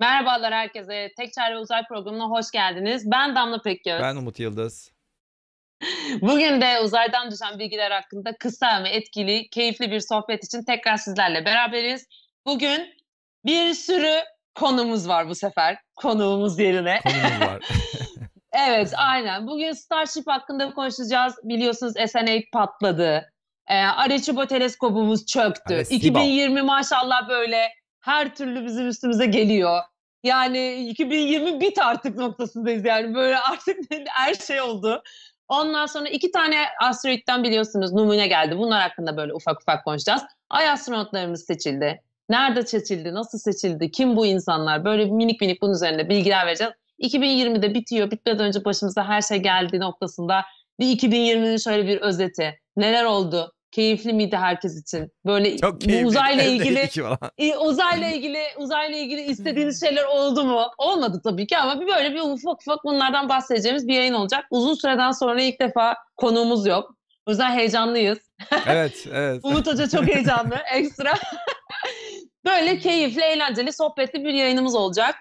Merhabalar herkese. Tek Çare Uzay programına hoş geldiniz. Ben Damla Pekgöz. Ben Umut Yıldız. Bugün de uzaydan düşen bilgiler hakkında kısa ve etkili, keyifli bir sohbet için tekrar sizlerle beraberiz. Bugün bir sürü konumuz var bu sefer. Konuğumuz yerine. Konumuz var. evet, aynen. Bugün Starship hakkında konuşacağız. Biliyorsunuz SN8 patladı. Ee, Arecibo teleskobumuz çöktü. Evet, 2020 maşallah böyle her türlü bizim üstümüze geliyor. Yani 2020 bit artık noktasındayız yani böyle artık her şey oldu. Ondan sonra iki tane asteroitten biliyorsunuz numune geldi. Bunlar hakkında böyle ufak ufak konuşacağız. Ay astronotlarımız seçildi. Nerede seçildi? Nasıl seçildi? Kim bu insanlar? Böyle minik minik bunun üzerinde bilgiler vereceğiz. 2020'de bitiyor. Bitmeden önce başımıza her şey geldi noktasında. Bir 2020'nin şöyle bir özeti. Neler oldu? Keyifli miydi herkes için? Böyle Çok uzayla ilgili e, uzayla ilgili uzayla ilgili istediğiniz şeyler oldu mu? Olmadı tabii ki ama bir böyle bir ufak ufak bunlardan bahsedeceğimiz bir yayın olacak. Uzun süreden sonra ilk defa konuğumuz yok. O yüzden heyecanlıyız. Evet, evet. Umut Hoca çok heyecanlı. Ekstra. böyle keyifli, eğlenceli, sohbetli bir yayınımız olacak.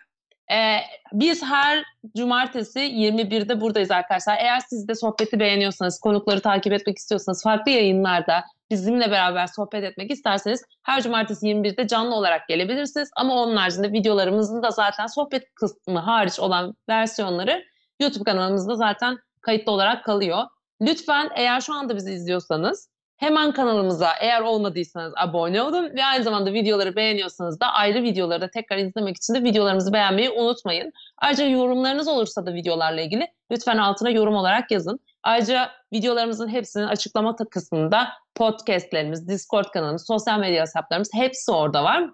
Ee, biz her cumartesi 21'de buradayız arkadaşlar. Eğer siz de sohbeti beğeniyorsanız, konukları takip etmek istiyorsanız, farklı yayınlarda bizimle beraber sohbet etmek isterseniz her cumartesi 21'de canlı olarak gelebilirsiniz. Ama onun haricinde videolarımızın da zaten sohbet kısmı hariç olan versiyonları YouTube kanalımızda zaten kayıtlı olarak kalıyor. Lütfen eğer şu anda bizi izliyorsanız hemen kanalımıza eğer olmadıysanız abone olun ve aynı zamanda videoları beğeniyorsanız da ayrı videoları da tekrar izlemek için de videolarımızı beğenmeyi unutmayın. Ayrıca yorumlarınız olursa da videolarla ilgili lütfen altına yorum olarak yazın. Ayrıca videolarımızın hepsinin açıklama kısmında podcastlerimiz, Discord kanalımız, sosyal medya hesaplarımız hepsi orada var.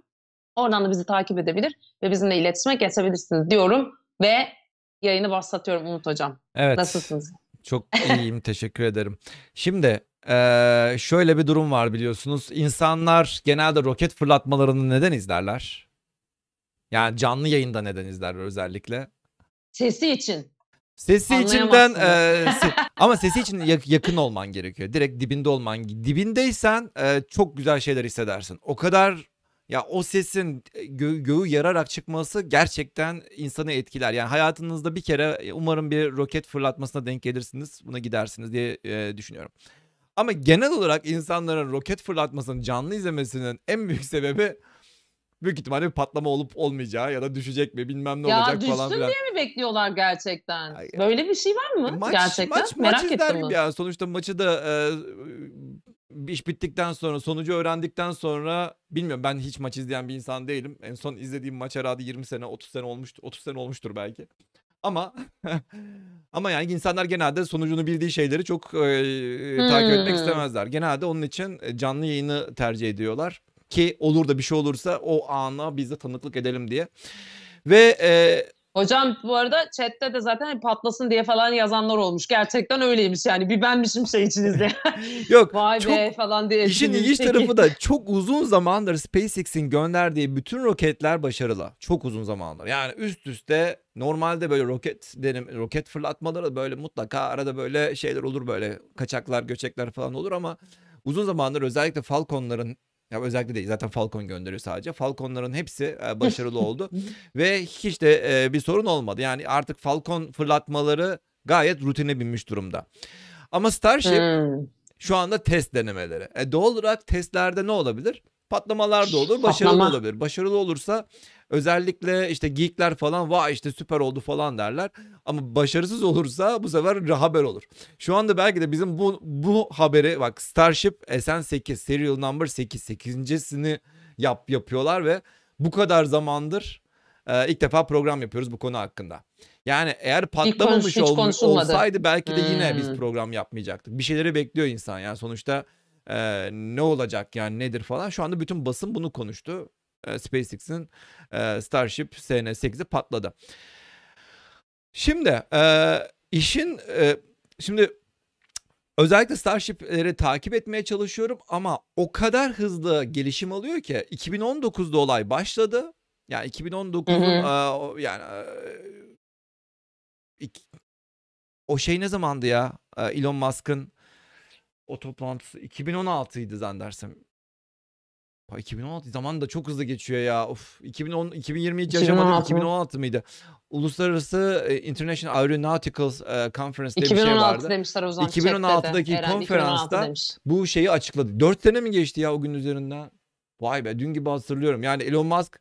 Oradan da bizi takip edebilir ve bizimle iletişime geçebilirsiniz diyorum ve yayını başlatıyorum Umut Hocam. Evet. Nasılsınız? Çok iyiyim, teşekkür ederim. Şimdi eee, şöyle bir durum var biliyorsunuz. İnsanlar genelde roket fırlatmalarını neden izlerler? Yani canlı yayında neden izlerler özellikle? Sesi için. Sesi içinden eee, se- ama sesi için yak- yakın olman gerekiyor. Direkt dibinde olman. Dibindeysen eee, çok güzel şeyler hissedersin. O kadar ya o sesin gö- göğü yararak çıkması gerçekten insanı etkiler. Yani hayatınızda bir kere e, umarım bir roket fırlatmasına denk gelirsiniz. Buna gidersiniz diye eee, düşünüyorum. Ama genel olarak insanların roket fırlatmasını canlı izlemesinin en büyük sebebi büyük ihtimalle bir patlama olup olmayacağı ya da düşecek mi bilmem ne ya olacak düşsün falan diye filan. mi bekliyorlar gerçekten? Ay, Böyle bir şey var mı Maç, gerçekten? maç, Merak maç ettim yani. Sonuçta maçı da e, iş bittikten sonra sonucu öğrendikten sonra bilmiyorum ben hiç maç izleyen bir insan değilim. En son izlediğim maç herhalde 20 sene 30 sene olmuştur. 30 sene olmuştur belki. Ama ama yani insanlar genelde sonucunu bildiği şeyleri çok e, takip etmek Hmm. istemezler. Genelde onun için canlı yayını tercih ediyorlar ki olur da bir şey olursa o ana biz de tanıklık edelim diye. Ve e, Hocam bu arada chatte de zaten patlasın diye falan yazanlar olmuş. Gerçekten öyleymiş yani. Bir benmişim şey içinizde. yok Vay çok be falan diye. İşin ilginç tarafı da çok uzun zamandır SpaceX'in gönderdiği bütün roketler başarılı. Çok uzun zamandır. Yani üst üste normalde böyle roket denim roket fırlatmaları böyle mutlaka arada böyle şeyler olur böyle kaçaklar göçekler falan olur ama uzun zamandır özellikle Falcon'ların ya özellikle değil zaten Falcon gönderiyor sadece. Falcon'ların hepsi e, başarılı oldu ve hiç de e, bir sorun olmadı. Yani artık Falcon fırlatmaları gayet rutine binmiş durumda. Ama Starship Hmm. şu anda test denemeleri. E doğal olarak testlerde ne olabilir? Patlamalar da olur, başarılı Patlama. olabilir. Başarılı olursa özellikle işte geekler falan vay işte süper oldu falan derler. Ama başarısız olursa bu sefer haber olur. Şu anda belki de bizim bu bu haberi bak Starship SN8 serial number 8 8.sini yap yapıyorlar ve bu kadar zamandır e, ilk defa program yapıyoruz bu konu hakkında. Yani eğer patlamamış hiç olmu- konuşulmadı. olsaydı belki de yine biz Hmm. program yapmayacaktık. Bir şeyleri bekliyor insan yani sonuçta e, ne olacak yani nedir falan. Şu anda bütün basın bunu konuştu. E, SpaceX'in e, Starship SN8'i patladı. Şimdi e, işin e, şimdi özellikle Starship'leri takip etmeye çalışıyorum ama o kadar hızlı gelişim alıyor ki 2019'da olay başladı. Yani 2019'un Hı hı. e, yani e, o şey ne zamandı ya? Elon Musk'ın o toplantısı 2016'ydı zannedersem. 2016 zaman da çok hızlı geçiyor ya. Of 2010 2020 hiç yaşamadık. 2016 mı? 2016 mıydı? Uluslararası e, International Aeronautical e, Conference diye bir şey 2016 vardı. demişler o zaman. 2016'daki chatte de. Eren konferansta 2016 demiş. Bu şeyi açıkladı. 4 sene mi geçti ya o gün üzerinden? Vay be dün gibi hatırlıyorum. Yani Elon Musk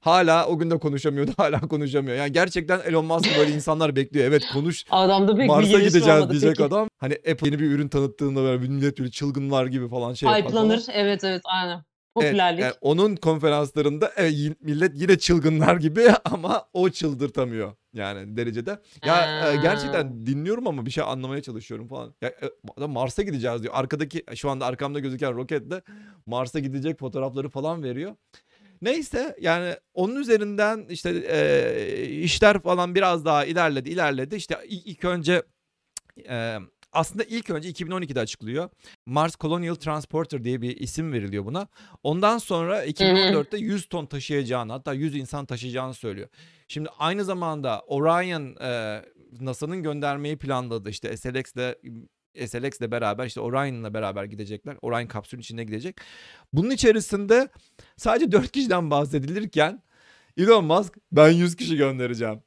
hala o gün de konuşamıyordu. Hala konuşamıyor. Yani gerçekten Elon Musk böyle insanlar bekliyor. Evet konuş. Adamda pek Mars'a gideceğiz olmadı diyecek peki. adam. Hani Apple yeni bir ürün tanıttığında böyle millet böyle çılgınlar gibi falan şey yapar. Hype'lanır. Evet evet aynen. Evet, Popülerlik. yani onun konferanslarında evet, y- millet yine çılgınlar gibi ama o çıldırtamıyor yani derecede. Ya e, gerçekten dinliyorum ama bir şey anlamaya çalışıyorum falan. Ya, e, Mars'a gideceğiz diyor. Arkadaki şu anda arkamda gözüken roketle Mars'a gidecek fotoğrafları falan veriyor. Neyse yani onun üzerinden işte e, işler falan biraz daha ilerledi ilerledi. İşte ilk, ilk önce e, aslında ilk önce 2012'de açıklıyor. Mars Colonial Transporter diye bir isim veriliyor buna. Ondan sonra 2014'te 100 ton taşıyacağını hatta 100 insan taşıyacağını söylüyor. Şimdi aynı zamanda Orion e, NASA'nın göndermeyi planladı işte SLX'le SLX'le beraber işte Orion'la beraber gidecekler. Orion kapsülün içinde gidecek. Bunun içerisinde sadece 4 kişiden bahsedilirken Elon Musk ben 100 kişi göndereceğim.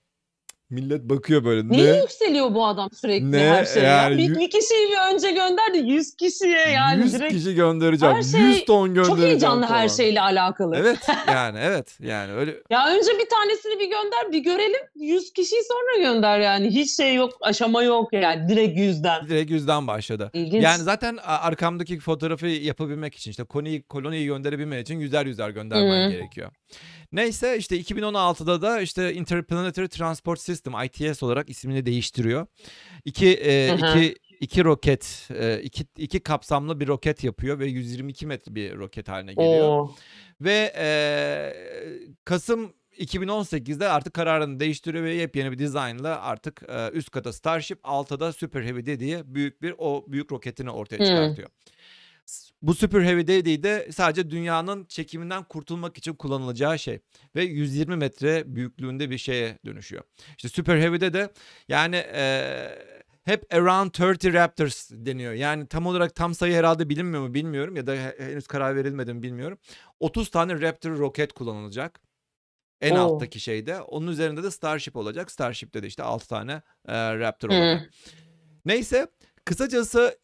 Millet bakıyor böyle. Niye Ne? yükseliyor bu adam sürekli Ne? her şeye? ya? Yani Bir, bir kişiyi bir önce gönderdi 100 kişiye yani 100 direkt. kişi göndereceğim. Her şey 100 ton göndereceğim Çok heyecanlı her falan. şeyle alakalı. Evet yani evet yani öyle Ya önce bir tanesini bir gönder bir görelim 100 kişiyi sonra gönder yani. Hiç şey yok aşama yok yani direkt yüzden. direkt yüzden başladı. İlginç. Yani zaten arkamdaki fotoğrafı yapabilmek için işte koloniyi, koloniyi gönderebilmek için yüzer yüzer göndermen Hı. gerekiyor. Neyse işte 2016'da da işte Interplanetary Transport System ITS olarak ismini değiştiriyor. İki, e, Hı hı. iki, iki roket, e, iki, iki kapsamlı bir roket yapıyor ve 122 metre bir roket haline geliyor. Oo. Ve e, Kasım 2018'de artık kararını değiştiriyor ve yepyeni bir dizaynla artık e, üst kata Starship, altta da Super Heavy diye büyük bir o büyük roketini ortaya Hmm. çıkartıyor. S- Bu Super Heavy Daddy de sadece dünyanın çekiminden kurtulmak için kullanılacağı şey ve 120 metre büyüklüğünde bir şeye dönüşüyor. İşte Super Heavy'de de yani e, hep around 30 Raptors deniyor. Yani tam olarak tam sayı herhalde bilinmiyor mu bilmiyorum ya da he- henüz karar verilmedi mi bilmiyorum. 30 tane Raptor roket kullanılacak. En Oo. alttaki şeyde. Onun üzerinde de Starship olacak. Starship'te de işte 6 tane e, Raptor olacak. Neyse kısacası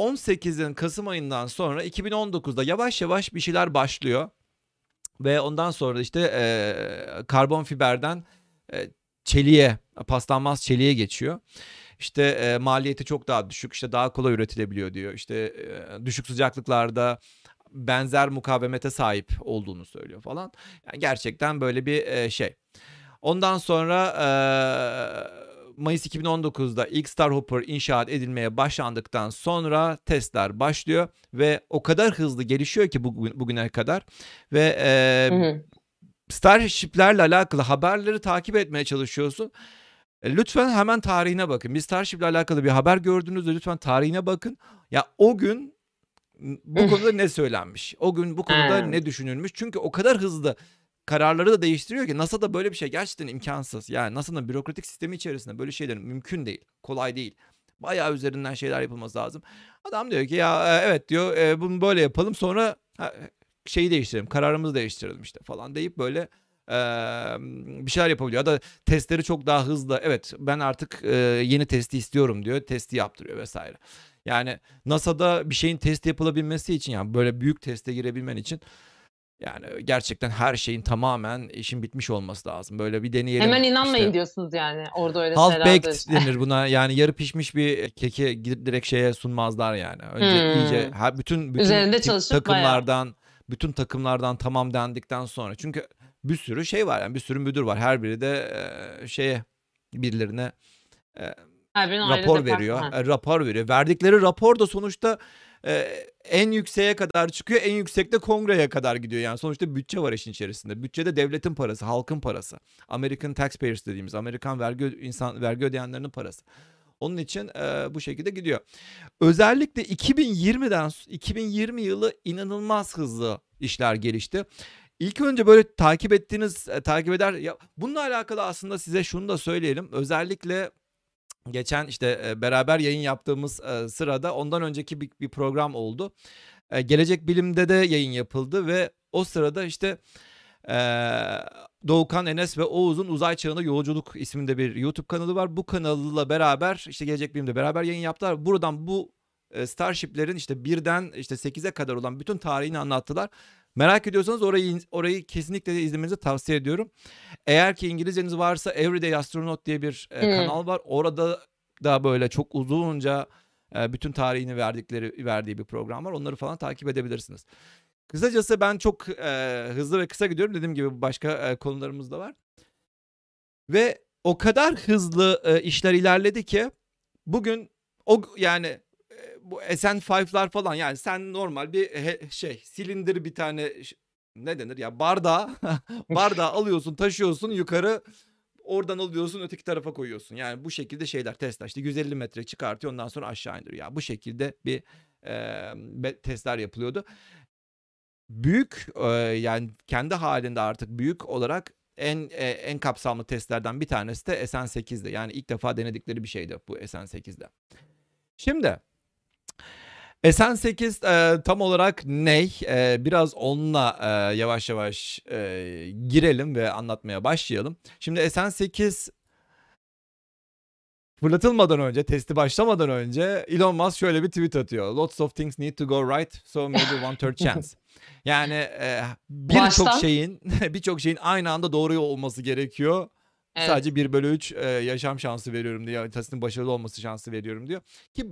2018'in Kasım ayından sonra 2019'da yavaş yavaş bir şeyler başlıyor. Ve ondan sonra işte e, karbon fiberden e, çeliğe, paslanmaz çeliğe geçiyor. İşte e, maliyeti çok daha düşük, işte daha kolay üretilebiliyor diyor. İşte e, düşük sıcaklıklarda benzer mukavemete sahip olduğunu söylüyor falan. Yani gerçekten böyle bir e, şey. Ondan sonra e, Mayıs 2019'da ilk Starhopper inşaat edilmeye başlandıktan sonra testler başlıyor ve o kadar hızlı gelişiyor ki bugün, bugüne kadar ve e, Hı hı. Starship'lerle alakalı haberleri takip etmeye çalışıyorsun. E, Lütfen hemen tarihine bakın. Bir Starship'le alakalı bir haber gördüğünüzde lütfen tarihine bakın. Ya o gün bu konuda ne söylenmiş? O gün bu konuda ne düşünülmüş? Çünkü o kadar hızlı kararları da değiştiriyor ki NASA'da böyle bir şey gerçekten imkansız. Yani NASA'nın bürokratik sistemi içerisinde böyle şeylerin mümkün değil. Kolay değil. Bayağı üzerinden şeyler yapılması lazım. Adam diyor ki ya e, evet diyor e, bunu böyle yapalım sonra ha, şeyi değiştirelim kararımızı değiştirelim işte falan deyip böyle e, bir şeyler yapabiliyor. Ya da testleri çok daha hızlı evet ben artık e, yeni testi istiyorum diyor testi yaptırıyor vesaire. Yani NASA'da bir şeyin testi yapılabilmesi için yani böyle büyük teste girebilmen için yani gerçekten her şeyin tamamen işin bitmiş olması lazım. Böyle bir deneyelim. Hemen inanmayın işte. diyorsunuz yani orada öyle Half baked de- denir buna. Yani yarı pişmiş bir keki gidip direkt şeye sunmazlar yani. Önce Hmm. iyice ha, bütün bütün Üzerinde takımlardan bütün takımlardan tamam dendikten sonra. Çünkü bir sürü şey var yani bir sürü müdür var. Her biri de e, şeye birilerine e, Her rapor veriyor. E, rapor veriyor. Verdikleri rapor da sonuçta e, en yükseğe kadar çıkıyor. En yüksekte kongreye kadar gidiyor. Yani sonuçta bütçe var işin içerisinde. Bütçede devletin parası, halkın parası. American taxpayers dediğimiz Amerikan vergi insan vergi ödeyenlerinin parası. Onun için e, bu şekilde gidiyor. Özellikle 2020'den s- 2020 yılı inanılmaz hızlı işler gelişti. İlk önce böyle takip ettiğiniz takip eder ya bununla alakalı aslında size şunu da söyleyelim. Özellikle geçen işte e, beraber yayın yaptığımız e, sırada ondan önceki bir, bir program oldu. e, Gelecek Bilim'de de yayın yapıldı ve o sırada işte Doğukan, Enes ve Oğuz'un Uzay Çağında Yolculuk isminde bir YouTube kanalı var. Bu kanalla beraber işte Gelecek Bilim'de beraber yayın yaptılar. Buradan bu Starship'lerin işte birden işte 8'e kadar olan bütün tarihini anlattılar. Merak ediyorsanız orayı orayı kesinlikle izlemenizi tavsiye ediyorum. Eğer ki İngilizceniz varsa Everyday Astronaut diye bir e, Hmm. kanal var. Orada da böyle çok uzunca e, bütün tarihini verdikleri verdiği bir program var. Onları falan takip edebilirsiniz. Kısacası ben çok e, hızlı ve kısa gidiyorum. Dediğim gibi başka e, konularımız da var. Ve o kadar hızlı e, işler ilerledi ki bugün o yani bu SN5'lar falan yani sen normal bir he- şey silindir bir tane ne denir ya bardağı bardağı alıyorsun taşıyorsun yukarı oradan alıyorsun öteki tarafa koyuyorsun. Yani bu şekilde şeyler Tesla işte 150 metre çıkartıyor ondan sonra aşağı indiriyor. Ya bu şekilde bir e, testler yapılıyordu. Büyük e, yani kendi halinde artık büyük olarak en e, en kapsamlı testlerden bir tanesi de SN8'de. Yani ilk defa denedikleri bir şeydi bu SN8'de. Şimdi SN8 e, tam olarak ne? E, biraz onunla e, yavaş yavaş e, girelim ve anlatmaya başlayalım. Şimdi SN8 fırlatılmadan önce, testi başlamadan önce Elon Musk şöyle bir tweet atıyor. Lots of things need to go right, so maybe one third chance. Yani e, birçok şeyin birçok şeyin aynı anda doğru olması gerekiyor. Evet. Sadece 1 bölü 3 e, yaşam şansı veriyorum diyor. Haritasının başarılı olması şansı veriyorum diyor. Ki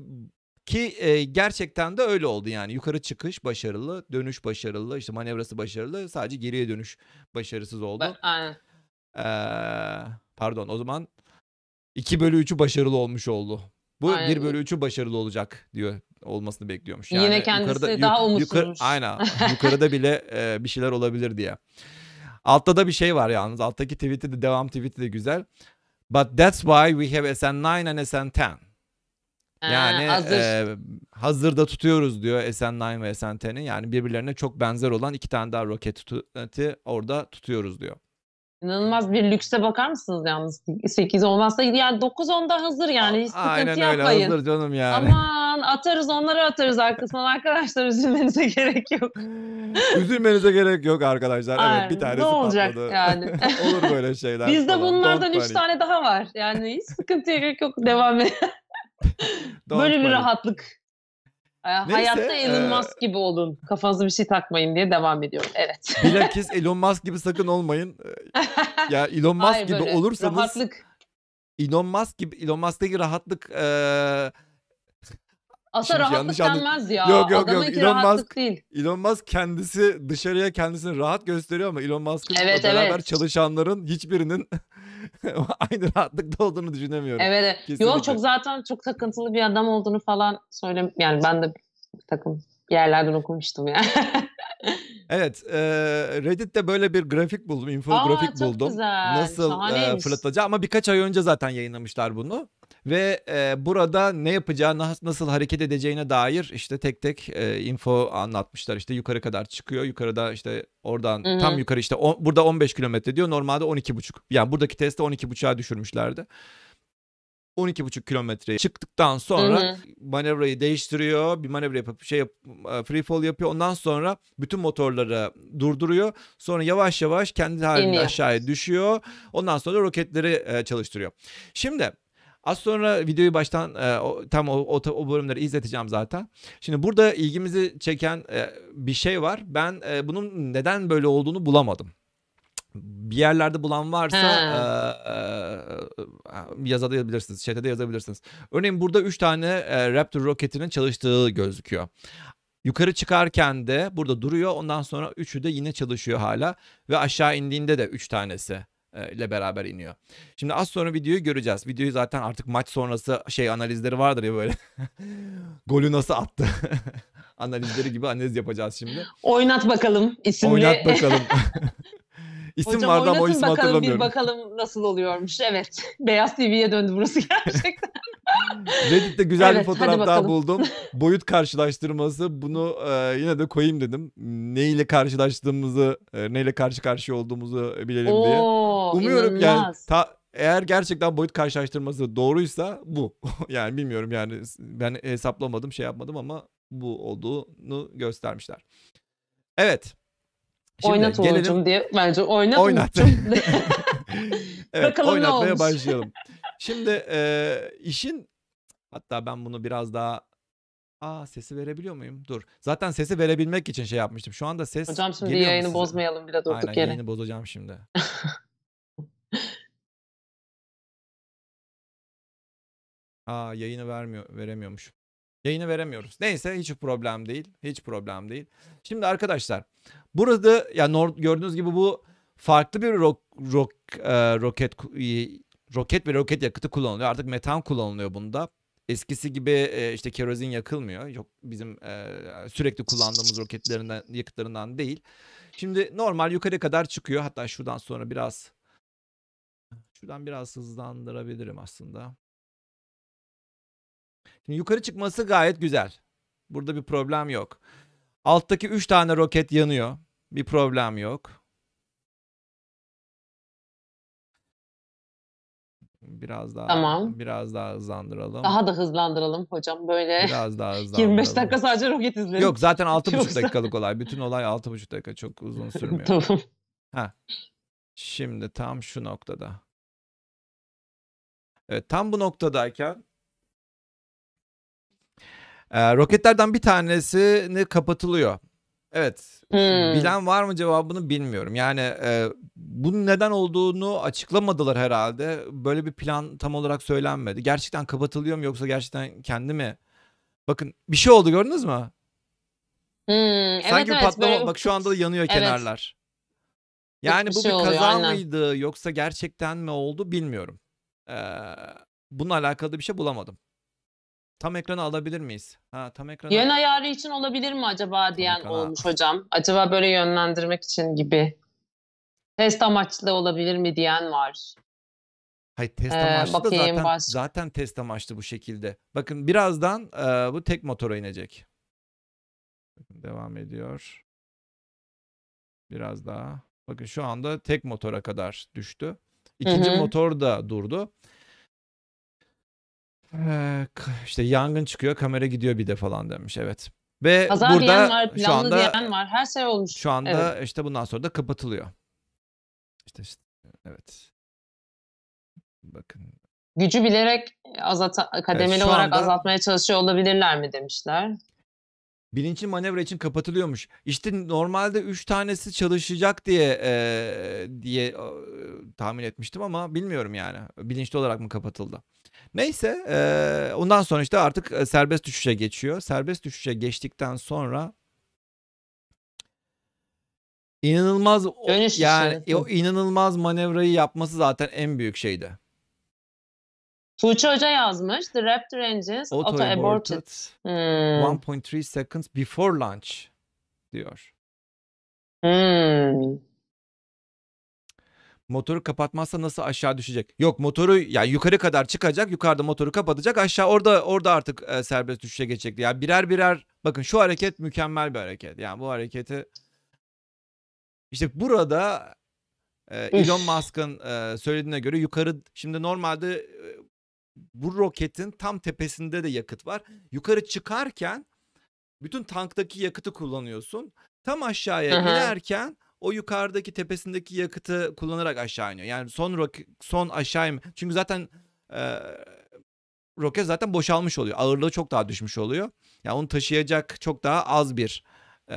ki e, gerçekten de öyle oldu yani. Yukarı çıkış başarılı, dönüş başarılı, işte manevrası başarılı. Sadece geriye dönüş başarısız oldu. Aynen. Ee, pardon o zaman 2 bölü 3'ü başarılı olmuş oldu. Bu Aynen. 1 bölü 3'ü başarılı olacak diyor olmasını bekliyormuş. Yine Yani kendisi yukarıda, daha yukarı, umutsuzmuş. aynen yukarıda bile e, bir şeyler olabilir diye. Altta da bir şey var yalnız. Alttaki tweet'i de devam tweet'i de güzel. But that's why we have SN9 and SN10. Ha, Yani hazır. e, hazırda tutuyoruz diyor SN9 ve SN10'i. Yani birbirlerine çok benzer olan iki tane daha roketi orada tutuyoruz diyor. İnanılmaz bir lükse bakar mısınız yalnız? 8 olmazsa yani 9 onda hazır yani hiç sıkıntı Aynen öyle yapmayın. hazır canım yani. Aman atarız onları atarız arkasından arkadaşlar üzülmenize gerek yok. Üzülmenize gerek yok arkadaşlar. Aynen, Evet bir tanesi ne olacak patladı. yani? Olur böyle şeyler Bizde bunlardan Don't 3 panic. tane daha var. Yani hiç sıkıntıya gerek yok. Devam et. Böyle bir rahatlık. Ee, Hayatta Elon e, Musk gibi olun. Kafanıza bir şey takmayın diye devam ediyorum. Evet. Bilakis Elon Musk gibi sakın olmayın. Ya Elon Musk Hayır, gibi olursanız Rahatlık. Elon Musk gibi Elon Musk'taki rahatlık Asa Şimdi rahatlık denmez ya. Yok, yok, yok. Elon Musk- değil. Elon Musk kendisi dışarıya kendisini rahat gösteriyor ama Elon Musk'ın Evet, beraber evet. çalışanların hiçbirinin aynı rahatlıkta olduğunu düşünemiyorum. Evet. evet. Kesinlikle. Yok çok zaten çok takıntılı bir adam olduğunu falan söyle yani ben de bir yerlerden okumuştum yani. Evet, eee, Reddit'te böyle bir grafik buldum, infografik Aa, çok buldum. güzel, Nasıl şahaneymiş. fırlatacağı ama birkaç ay önce zaten yayınlamışlar bunu. Ve eee, burada ne yapacağı, nas- nasıl hareket edeceğine dair işte tek tek eee, info anlatmışlar. İşte yukarı kadar çıkıyor, yukarıda işte oradan Hı hı. tam yukarı işte on- burada 15 kilometre diyor, normalde 12,5. Yani buradaki testte 12,5'a düşürmüşlerdi. 12,5 kilometreye çıktıktan sonra Hı hı. manevrayı değiştiriyor. Bir manevra yapıp şey yap, e, free fall yapıyor. Ondan sonra bütün motorları durduruyor. Sonra yavaş yavaş kendi halinde İniyor. aşağıya düşüyor. Ondan sonra roketleri e, çalıştırıyor. Şimdi az sonra videoyu baştan e, o, tam o, o, o bölümleri izleteceğim zaten. Şimdi burada ilgimizi çeken e, bir şey var. Ben e, bunun neden böyle olduğunu bulamadım. Bir yerlerde bulan varsa e, e, yazabilirsiniz. Chat'e yazabilirsiniz. Örneğin burada 3 tane e, Raptor roketinin çalıştığı gözüküyor. Yukarı çıkarken de burada duruyor. Ondan sonra üçü de yine çalışıyor hala. Ve aşağı indiğinde de 3 tanesi ile beraber iniyor. Şimdi az sonra videoyu göreceğiz. Videoyu zaten artık maç sonrası şey analizleri vardır ya böyle. Golü nasıl attı? analizleri gibi analiz yapacağız şimdi. Oynat bakalım isimli. Oynat bakalım. İsim Hocam vardı ama o ismi bakalım hatırlamıyorum. bir bakalım nasıl oluyormuş. Evet. Beyaz TV'ye döndü burası gerçekten. Reddit'te güzel bir Evet, fotoğraf hadi daha buldum. Boyut karşılaştırması. Bunu e, yine de koyayım dedim. Neyle karşılaştığımızı, e, neyle karşı karşıya olduğumuzu bilelim diye. Oo, Umuyorum yani inanılmaz. ta, eğer gerçekten boyut karşılaştırması doğruysa bu. yani bilmiyorum yani ben hesaplamadım şey yapmadım ama bu olduğunu göstermişler. Evet. Şimdi Oynat gelelim Uğur'cum diye bence oynat Oynat. Evet, Bakalım ne oynatmaya olmuş. başlayalım. Şimdi eee, işin hatta ben bunu biraz daha Aa sesi verebiliyor muyum? Dur. Zaten sesi verebilmek için şey yapmıştım. Şu anda ses Hocam şimdi geliyor yayını size? bozmayalım bile durduk Aynen yere. yayını bozacağım şimdi. Aa yayını vermiyor veremiyormuş. Yayını veremiyoruz. Neyse hiç problem değil. Hiç problem değil. Şimdi arkadaşlar burada ya yani gördüğünüz gibi bu farklı bir rok, rok, e, roket roket ve roket yakıtı kullanılıyor. Artık metan kullanılıyor bunda. Eskisi gibi e, işte kerozin yakılmıyor. Yok bizim e, sürekli kullandığımız roketlerinden yakıtlarından değil. Şimdi normal yukarı kadar çıkıyor. Hatta şuradan sonra biraz şuradan biraz hızlandırabilirim aslında. Şimdi yukarı çıkması gayet güzel. Burada bir problem yok. Alttaki 3 tane roket yanıyor. Bir problem yok. Biraz daha Tamam. biraz daha hızlandıralım. Daha da hızlandıralım hocam böyle. Biraz daha hızlandıralım. 25 dakika sadece roket izledim. Yok zaten 6,5 Yoksa- dakikalık olay. Bütün olay 6,5 dakika. Çok uzun sürmüyor. tamam. Şimdi tam şu noktada. Evet tam bu noktadayken e, roketlerden bir tanesini kapatılıyor. Evet. Hmm. Bilen var mı cevabını bilmiyorum. Yani e, bunun neden olduğunu açıklamadılar herhalde. Böyle bir plan tam olarak söylenmedi. Gerçekten kapatılıyor mu yoksa gerçekten kendi mi? Bakın bir şey oldu gördünüz mü? Hmm, evet Sanki bir evet patlama böyle bak şu anda da yanıyor Evet. kenarlar. Yani bir bu şey bir oluyor, kaza aynen. mıydı yoksa gerçekten mi oldu bilmiyorum. Ee, bununla alakalı bir şey bulamadım. Tam ekranı alabilir miyiz? Ha tam ekranı. Yön ayarı için olabilir mi acaba diyen ekranı- olmuş hocam. Acaba böyle yönlendirmek için gibi. Test amaçlı olabilir mi diyen var. Hayır test Ee, amaçlı da bakayım zaten baş- zaten test amaçlı bu şekilde. Bakın birazdan e, bu tek motora inecek. Bakın devam ediyor. Biraz daha. Bakın şu anda tek motora kadar düştü. İkinci hı. motor da durdu. Ee, işte yangın çıkıyor, kamera gidiyor bir de falan demiş. Evet. Ve Kaza burada diyen var, şu anda diyen var. Her şey olmuş. şu anda Evet. işte bundan sonra da kapatılıyor. İşte, işte evet. Bakın Gücü bilerek azalta, kademeli şu olarak azaltmaya çalışıyor olabilirler mi demişler. Bilinçli manevra için kapatılıyormuş. İşte normalde 3 tanesi çalışacak diye eee, diye eee, tahmin etmiştim ama bilmiyorum yani. Bilinçli olarak mı kapatıldı? Neyse eee, ondan sonra işte artık e, serbest düşüşe geçiyor. Serbest düşüşe geçtikten sonra inanılmaz o- Dönüş yani işareti. o inanılmaz manevrayı yapması zaten en büyük şeydi. Tuğçe Hoca yazmış. The Raptor engines Auto auto aborted. aborted Hmm. 1.3 seconds before launch diyor. Hmm. Motoru kapatmazsa nasıl aşağı düşecek? Yok motoru ya yukarı kadar çıkacak, yukarıda motoru kapatacak, aşağı orada orada artık e, serbest düşüşe geçecek. Ya birer birer bakın şu hareket mükemmel bir hareket. Yani bu hareketi işte burada e, Elon Musk'ın e, söylediğine göre yukarı şimdi normalde e, bu roketin tam tepesinde de yakıt var. Yukarı çıkarken bütün tanktaki yakıtı kullanıyorsun. Tam aşağıya Hı hı. inerken o yukarıdaki tepesindeki yakıtı kullanarak aşağı iniyor. Yani son roke- son aşağı in- çünkü zaten e, roket zaten boşalmış oluyor. Ağırlığı çok daha düşmüş oluyor. Yani onu taşıyacak çok daha az bir e,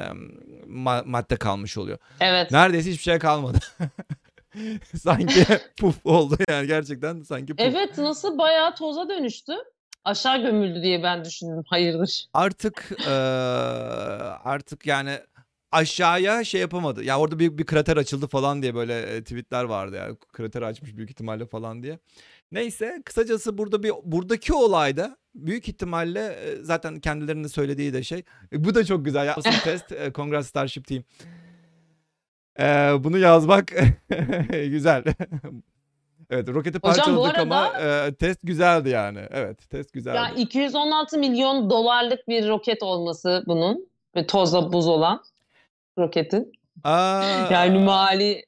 ma- madde kalmış oluyor. Evet. Neredeyse hiçbir şey kalmadı. sanki puf oldu yani gerçekten sanki puf. Evet nasıl bayağı toza dönüştü. Aşağı gömüldü diye ben düşündüm. Hayırdır. Artık eee, artık yani aşağıya şey yapamadı. Ya orada büyük bir krater açıldı falan diye böyle e, tweetler vardı ya. Krater açmış büyük ihtimalle falan diye. Neyse kısacası burada bir buradaki olayda büyük ihtimalle e, zaten kendilerinin de söylediği de şey. e, bu da çok güzel ya. Test Congrats Starship Team. Eee, bunu yazmak güzel. Evet roketi Hocam, parçaladık ama arada- e, test güzeldi yani. Evet test güzeldi. Ya 216 milyon dolarlık bir roket olması bunun. Ve tozla buz olan roketin. Aa, Yani mali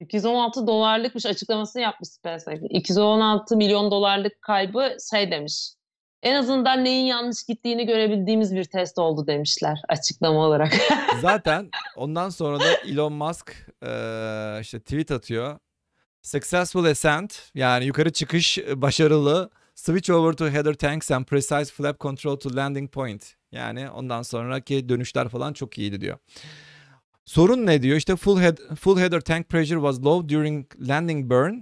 216 dolarlıkmış açıklamasını yapmış SpaceX. 216 milyon dolarlık kaybı şey demiş. en azından neyin yanlış gittiğini görebildiğimiz bir test oldu demişler açıklama olarak. Zaten ondan sonra da Elon Musk eee, işte tweet atıyor. Successful ascent yani yukarı çıkış başarılı. Switch over to header tanks and precise flap control to landing point. Yani ondan sonraki dönüşler falan çok iyiydi diyor. Sorun ne diyor? İşte full head full header tank pressure was low during landing burn.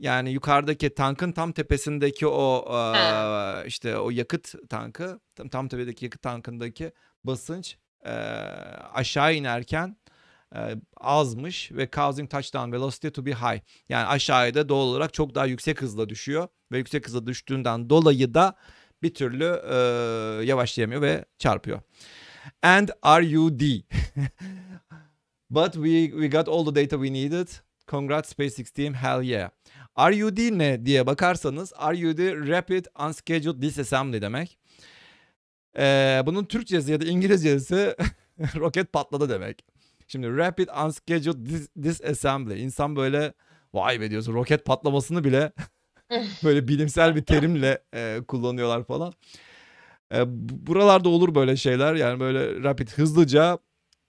Yani yukarıdaki tankın tam tepesindeki o eee, işte o yakıt tankı tam, tam tepedeki yakıt tankındaki basınç eee, aşağı inerken eee, azmış ve causing touchdown velocity to be high. Yani aşağıda doğal olarak çok daha yüksek hızla düşüyor ve yüksek hızla düştüğünden dolayı da bir türlü eee, yavaşlayamıyor ve çarpıyor. And RUD. But we we got all the data we needed. Congrats SpaceX team. Hell yeah. RUD ne diye bakarsanız RUD Rapid Unscheduled Disassembly demek. Ee, bunun Türkçesi ya da İngilizcesi roket patladı demek. Şimdi Rapid Unscheduled Dis- Disassembly. İnsan böyle vay be diyorsun roket patlamasını bile böyle bilimsel bir terimle e, kullanıyorlar falan. E, bu- buralarda olur böyle şeyler yani böyle rapid hızlıca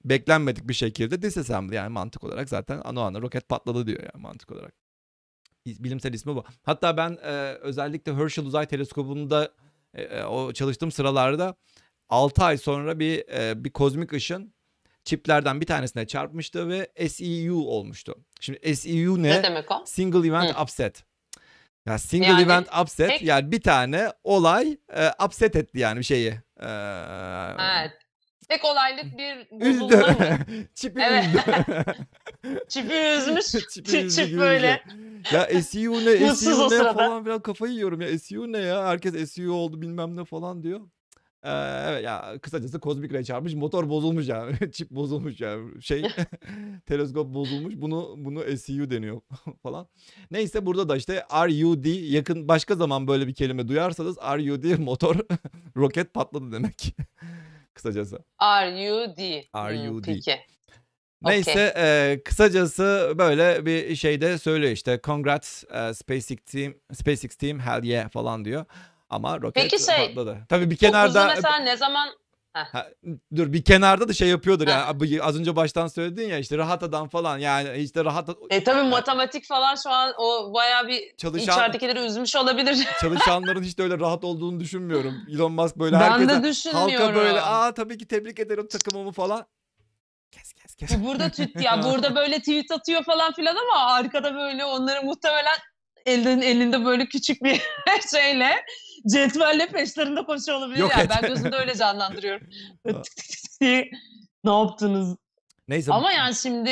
beklenmedik bir şekilde disassembly yani mantık olarak zaten ano ana roket patladı diyor yani mantık olarak. Bilimsel ismi bu. Hatta ben e, özellikle Herschel Uzay Teleskobu'nda e, e, o çalıştığım sıralarda 6 ay sonra bir e, bir kozmik ışın çiplerden bir tanesine çarpmıştı ve SEU olmuştu. Şimdi SEU ne ne? demek o? Single event Hı. upset. Ya single Yani event upset tek- yani bir tane olay e, upset etti yani bir şeyi. E, Evet. Tek olaylık bir üzdü. Çipi Evet. üzdü. Çipi üzmüş. Çipi Çip çip böyle. şey. Ya SEO ne SEO ne falan filan kafayı yiyorum ya SEO ne ya herkes SEO oldu bilmem ne falan diyor. Ee, evet ya kısacası kozmik ray çarpmış motor bozulmuş yani çip bozulmuş yani şey teleskop bozulmuş bunu bunu SEU deniyor falan. Neyse burada da işte RUD yakın başka zaman böyle bir kelime duyarsanız RUD motor roket patladı demek kısacası. R-U-D. R-U-D. Hmm, peki. Neyse e, kısacası böyle bir şeyde söylüyor işte congrats e, SpaceX team SpaceX team hell yeah falan diyor. Ama roket Peki şey, patladı. Tabii bir kenarda mesela ne zaman Ha, dur bir kenarda da şey yapıyordur yani Abi az önce baştan söyledin ya işte rahat adam falan yani işte rahat E tabii matematik falan şu an o bayağı bir çalışan içeridekileri üzmüş olabilir. çalışanların hiç de öyle rahat olduğunu düşünmüyorum. Elon Musk böyle ben herkese de düşünmüyorum. halka böyle aa tabii ki tebrik ederim takımımı falan. Kes kes kes. Burada tüt ya burada böyle tweet atıyor falan filan ama arkada böyle onları muhtemelen elden elinde böyle küçük bir şeyle cetvelle peşlerinde koşuyor olabilir Yok yani. et. Ben gözümde öyle canlandırıyorum. Ne yaptınız? Neyse Ama yani şimdi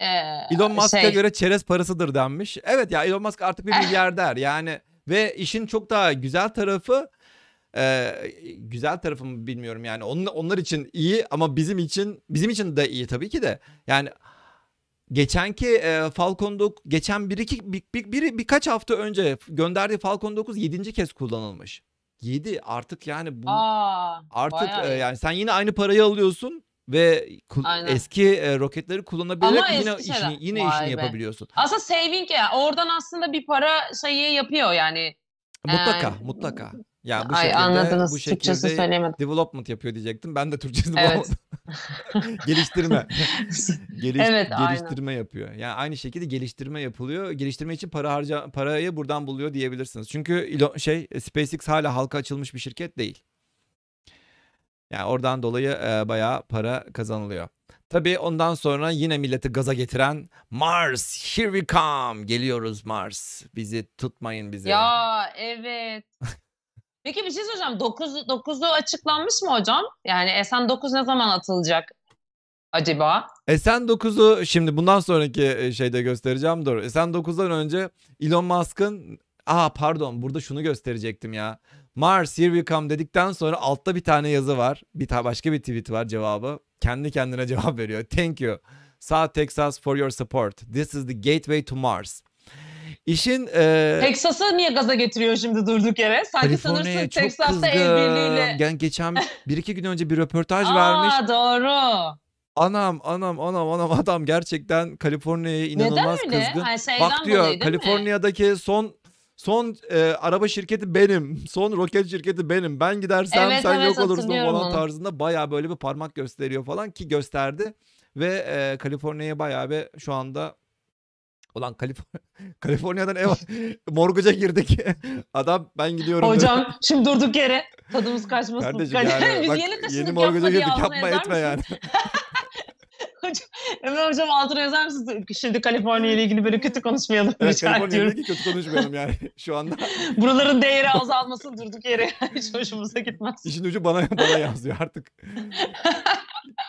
e, Elon Musk'a şey, göre çerez parasıdır denmiş. Evet ya Elon Musk artık bir milyarder yani ve işin çok daha güzel tarafı e, güzel tarafı mı bilmiyorum yani onun, onlar için iyi ama bizim için bizim için de iyi tabii ki de yani geçenki e, Falcon 9 geçen bir iki bir, bir, biri- birkaç hafta önce gönderdiği Falcon 9 7. kez kullanılmış. 7 artık yani bu Aa, Artık e, yani sen yine aynı parayı alıyorsun ve Aynen. eski e, roketleri kullanabilerek Ama yine işini yine Vay işini be. yapabiliyorsun. Aslında saving ya. Oradan aslında bir para şeyi yapıyor yani. Mutlaka, Ee, mutlaka. Ya bu Ay şekilde anladınız. bu şekilde söyleyemedim. development yapıyor diyecektim. Ben de Türkçesini Evet. bulamadım. geliştirme. Geliş- Evet, aynen. geliştirme yapıyor. Yani aynı şekilde geliştirme yapılıyor. Geliştirme için para harca parayı buradan buluyor diyebilirsiniz. Çünkü şey SpaceX hala halka açılmış bir şirket değil. Yani oradan dolayı e, bayağı para kazanılıyor. Tabii ondan sonra yine milleti gaza getiren Mars, here we come. Geliyoruz Mars. Bizi tutmayın bizi. Ya evet. Peki bir şey soracağım. 9 9'u açıklanmış mı hocam? Yani SN9 ne zaman atılacak acaba? SN9'u şimdi bundan sonraki e, şeyde göstereceğim. Dur. SN9'dan önce Elon Musk'ın Aa pardon burada şunu gösterecektim ya. Mars here we come dedikten sonra altta bir tane yazı var. Bir tane başka bir tweet var cevabı. Kendi kendine cevap veriyor. Thank you. South Texas for your support. This is the gateway to Mars. İşin e, Texas'ı niye gaza getiriyor şimdi durduk yere? Sanki Kaliforniya'ya sanırsın çok Texas'ta kızgın. el birliğiyle. Gen- geçen bir iki gün önce bir röportaj vermiş. Aa doğru. Anam anam anam anam adam gerçekten Kaliforniya'ya inanılmaz Neden öyle? kızgın. Şeyden Bak diyor dolayı değil mi? Kaliforniya'daki son Son e, araba şirketi benim. Son roket şirketi benim. Ben gidersem Evet, sen evet, yok olursun hatırlıyorum falan onu. tarzında bayağı böyle bir parmak gösteriyor falan ki gösterdi. Ve e, Kaliforniya'ya bayağı bir şu anda Ulan Kaliforniya, Kaliforniya'dan ev morguca girdik. Adam ben gidiyorum. dedi. Hocam şimdi durduk yere tadımız kaçmasın. Kardeşim yani Biz bak yeni taşındık yeni girdik yapma etme yani. Hocam, Emre hocam altına yazar mısınız? Şimdi Kaliforniya ile ilgili böyle kötü konuşmayalım. Evet rica ediyorum. Kaliforniya'daki kötü konuşmayalım yani şu anda. Buraların değeri azalmasın durduk yere. Hiç hoşumuza gitmez. İşin ucu bana bana yazıyor artık.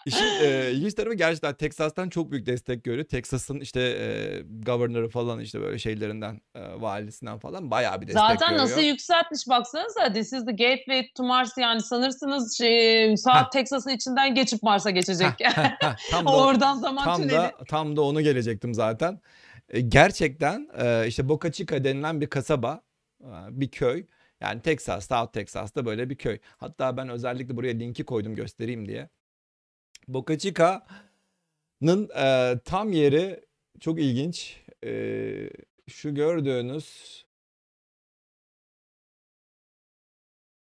İşin e, ilginç tarafı gerçekten Texas'tan çok büyük destek görüyor. Texas'ın işte e, governor'ı falan işte böyle şeylerinden, e, valisinden falan bayağı bir destek Zaten görüyor. nasıl yükseltmiş baksanıza. This is the gateway to Mars yani sanırsınız şey, saat Texas'ın içinden geçip Mars'a geçecek. Tam da, Oradan zaman tam tüneli. da tam da onu gelecektim zaten. E, gerçekten e, işte Boca Chica denilen bir kasaba, e, bir köy. Yani Texas, South Texas'ta böyle bir köy. Hatta ben özellikle buraya linki koydum göstereyim diye. Boca Chica'nın e, tam yeri çok ilginç. E, şu gördüğünüz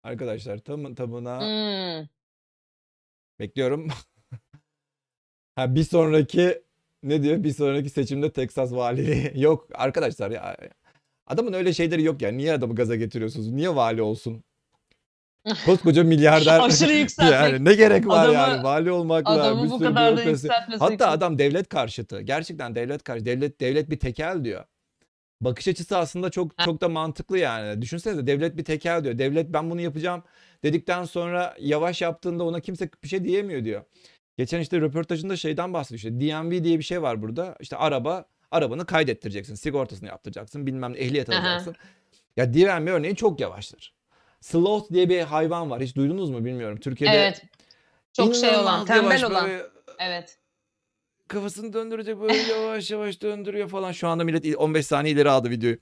arkadaşlar tam tamına Hmm. bekliyorum. ha bir sonraki ne diyor? Bir sonraki seçimde Texas valiliği. Yok arkadaşlar ya. Adamın öyle şeyleri yok ya. Niye adamı gaza getiriyorsunuz? Niye vali olsun? Koskoca milyarder. Aşırı yükseltmek. yani ne gerek var Adamı- yani vali olmakla bir Adamı bu sürü kadar da yükseltmesi Hatta için. adam devlet karşıtı. Gerçekten devlet karşı. Devlet devlet bir tekel diyor. Bakış açısı aslında çok çok da mantıklı yani. Düşünsenize devlet bir tekel diyor. Devlet ben bunu yapacağım dedikten sonra yavaş yaptığında ona kimse bir şey diyemiyor diyor. Geçen işte röportajında şeyden bahsediyor. İşte DMV diye bir şey var burada. İşte araba arabanı kaydettireceksin. Sigortasını yaptıracaksın. Bilmem ehliyet Aha. alacaksın. Ya DMV örneğin çok yavaştır. Sloth diye bir hayvan var. Hiç duydunuz mu bilmiyorum. Türkiye'de Evet. Çok şey olan, inanılmaz tembel yavaş olan. böyle Evet. kafasını döndürecek böyle yavaş yavaş döndürüyor falan. Şu anda millet 15 saniye ileri aldı videoyu.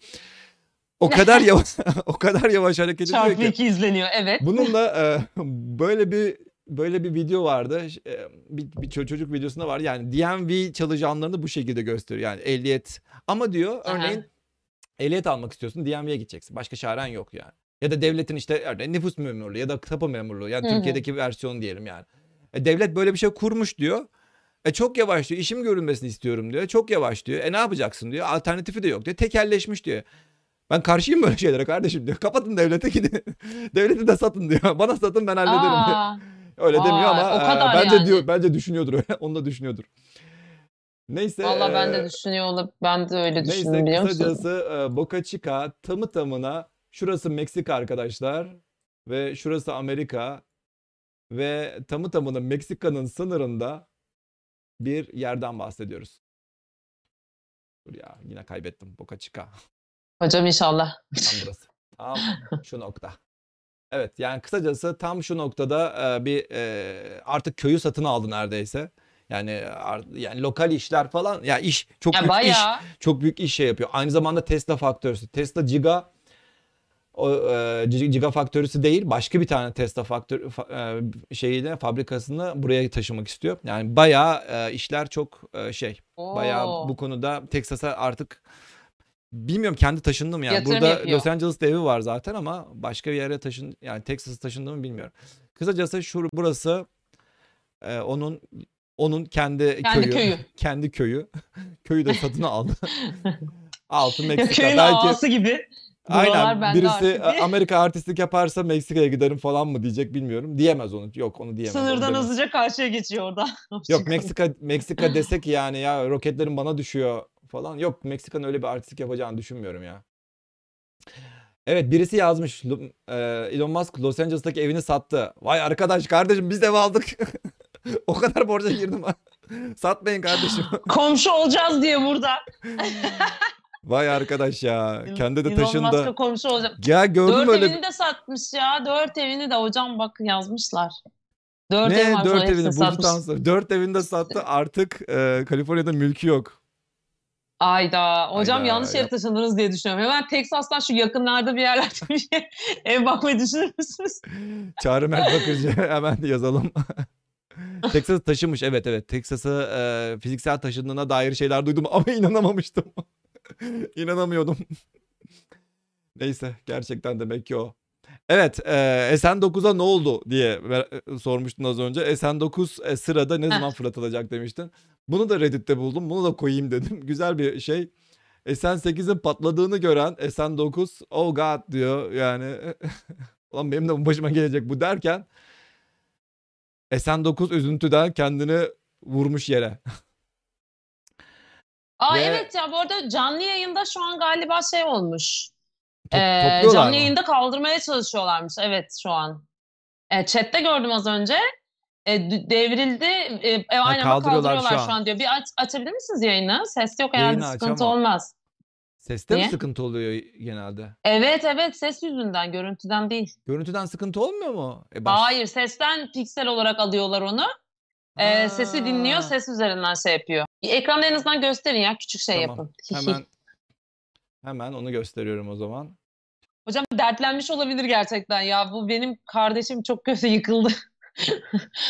O kadar yavaş o kadar yavaş hareket ediyor Çarpı ki. iki izleniyor. Evet. Bununla e, böyle bir böyle bir video vardı. E, bir, bir ço- çocuk videosunda var. Yani DMV çalışanlarını bu şekilde gösteriyor. Yani ehliyet. Ama diyor Aha. örneğin ehliyet almak istiyorsun DMV'ye gideceksin. Başka çaren yok yani. Ya da devletin işte örneğin nüfus memurluğu ya da tapu memurluğu. Yani Hı hı. Türkiye'deki versiyonu diyelim yani. E, devlet böyle bir şey kurmuş diyor. E çok yavaş diyor. İşim görülmesini istiyorum diyor. Çok yavaş diyor. E ne yapacaksın diyor. Alternatifi de yok diyor. Tekelleşmiş diyor. Ben karşıyım böyle şeylere kardeşim diyor. Kapatın devlete gidin. Devleti de satın diyor. Bana satın ben hallederim diyor. Aa, Öyle demiyor Vay, ama o e, bence yani. diyor bence düşünüyordur öyle. Onu da düşünüyordur. Neyse. Valla ben e, de düşünüyor olup ben de öyle düşündüm Neyse biliyor musun? kısacası e, Boca Chica tamı tamına şurası Meksika arkadaşlar ve şurası Amerika ve tamı tamına Meksika'nın sınırında bir yerden bahsediyoruz. Dur ya yine kaybettim Boca Chica. Hocam inşallah. Tam burası. Tam şu nokta. Evet yani kısacası tam şu noktada e, bir e, artık köyü satın aldı neredeyse. Yani yani lokal işler falan ya iş çok Ya büyük iş bayağı. çok büyük iş şey yapıyor. Aynı zamanda Tesla faktörüsü. Tesla Giga o e, Gi- Giga faktörüsü değil başka bir tane Tesla faktör fa- e, şeyiyle fabrikasını buraya taşımak istiyor. Yani bayağı e, işler çok e, şey. Bayağı Oo. bu konuda Texas'a artık bilmiyorum kendi taşındı mı yani. Yatırım Burada yapıyor. Los Angeles'ta evi var zaten ama başka bir yere taşın yani Texas'a taşındı mı bilmiyorum. Kısacası şu burası e, onun onun kendi, Kendi köyü, köyü. kendi köyü. Köyü de satın aldı. Altı Meksika. Köyün Belki ağası gibi. Buralar aynen birisi artık. Amerika artistlik yaparsa Meksika'ya giderim falan mı diyecek bilmiyorum. Diyemez onu. Yok onu diyemez. Sınırdan hızlıca karşıya geçiyor orada. Yok. Meksika Meksika desek yani ya roketlerin bana düşüyor falan. Yok Meksika'nın öyle bir artistlik yapacağını düşünmüyorum ya. Evet birisi yazmış. E, Elon Musk Los Angeles'taki evini sattı. Vay arkadaş kardeşim biz de ev aldık. o kadar borca girdim. Satmayın kardeşim. Komşu olacağız diye burada. Vay arkadaş ya. Kendi de Elon Musk'a komşu olacağım. Ya gördüm Dört öyle. evini de satmış ya. Dört evini de hocam bak yazmışlar. Dört ev Ne var dört evini satmış. Dört evini de sattı. Artık e, Kaliforniya'da mülkü yok. Ayda. Hocam Ayda, yanlış yere taşındınız diye düşünüyorum. Hemen Teksas'tan şu yakınlarda bir yerlerde bir yer- ev bakmayı düşünür müsünüz? Çağrı Mert Bakırcı hemen yazalım. Texas taşımış evet evet. Texas'a e, fiziksel taşındığına dair şeyler duydum ama inanamamıştım. İnanamıyordum. Neyse gerçekten demek ki o. Evet, eee, SN9'a ne oldu diye sormuştun az önce. SN9 e, sırada ne zaman fırlatılacak demiştin. Bunu da Reddit'te buldum. Bunu da koyayım dedim. Güzel bir şey. SN8'in patladığını gören SN9 oh god diyor yani. Ulan benim de başıma gelecek bu derken SN9 üzüntüden kendini vurmuş yere. Aa Ve- evet ya bu arada canlı yayında şu an galiba şey olmuş. Top- Ee, topluyorlar canlı mı? yayında kaldırmaya çalışıyorlarmış. Evet şu an. E, chatte gördüm az önce. E, d- devrildi. E, e, aynen bak kaldırıyorlar şu kaldırıyorlar an. şu an diyor. Bir aç, açabilir misiniz yayını? Ses yok herhalde Yayını sıkıntı ama- olmaz. Seste mi Niye? sıkıntı oluyor genelde? Evet evet ses yüzünden görüntüden değil. Görüntüden sıkıntı olmuyor mu? E baş- Hayır sesten piksel olarak alıyorlar onu. E, sesi dinliyor ses üzerinden şey yapıyor. Ekranda en azından gösterin ya küçük şey Tamam, yapın. Hemen hemen onu gösteriyorum o zaman. Hocam dertlenmiş olabilir gerçekten ya. Bu benim kardeşim çok kötü yıkıldı.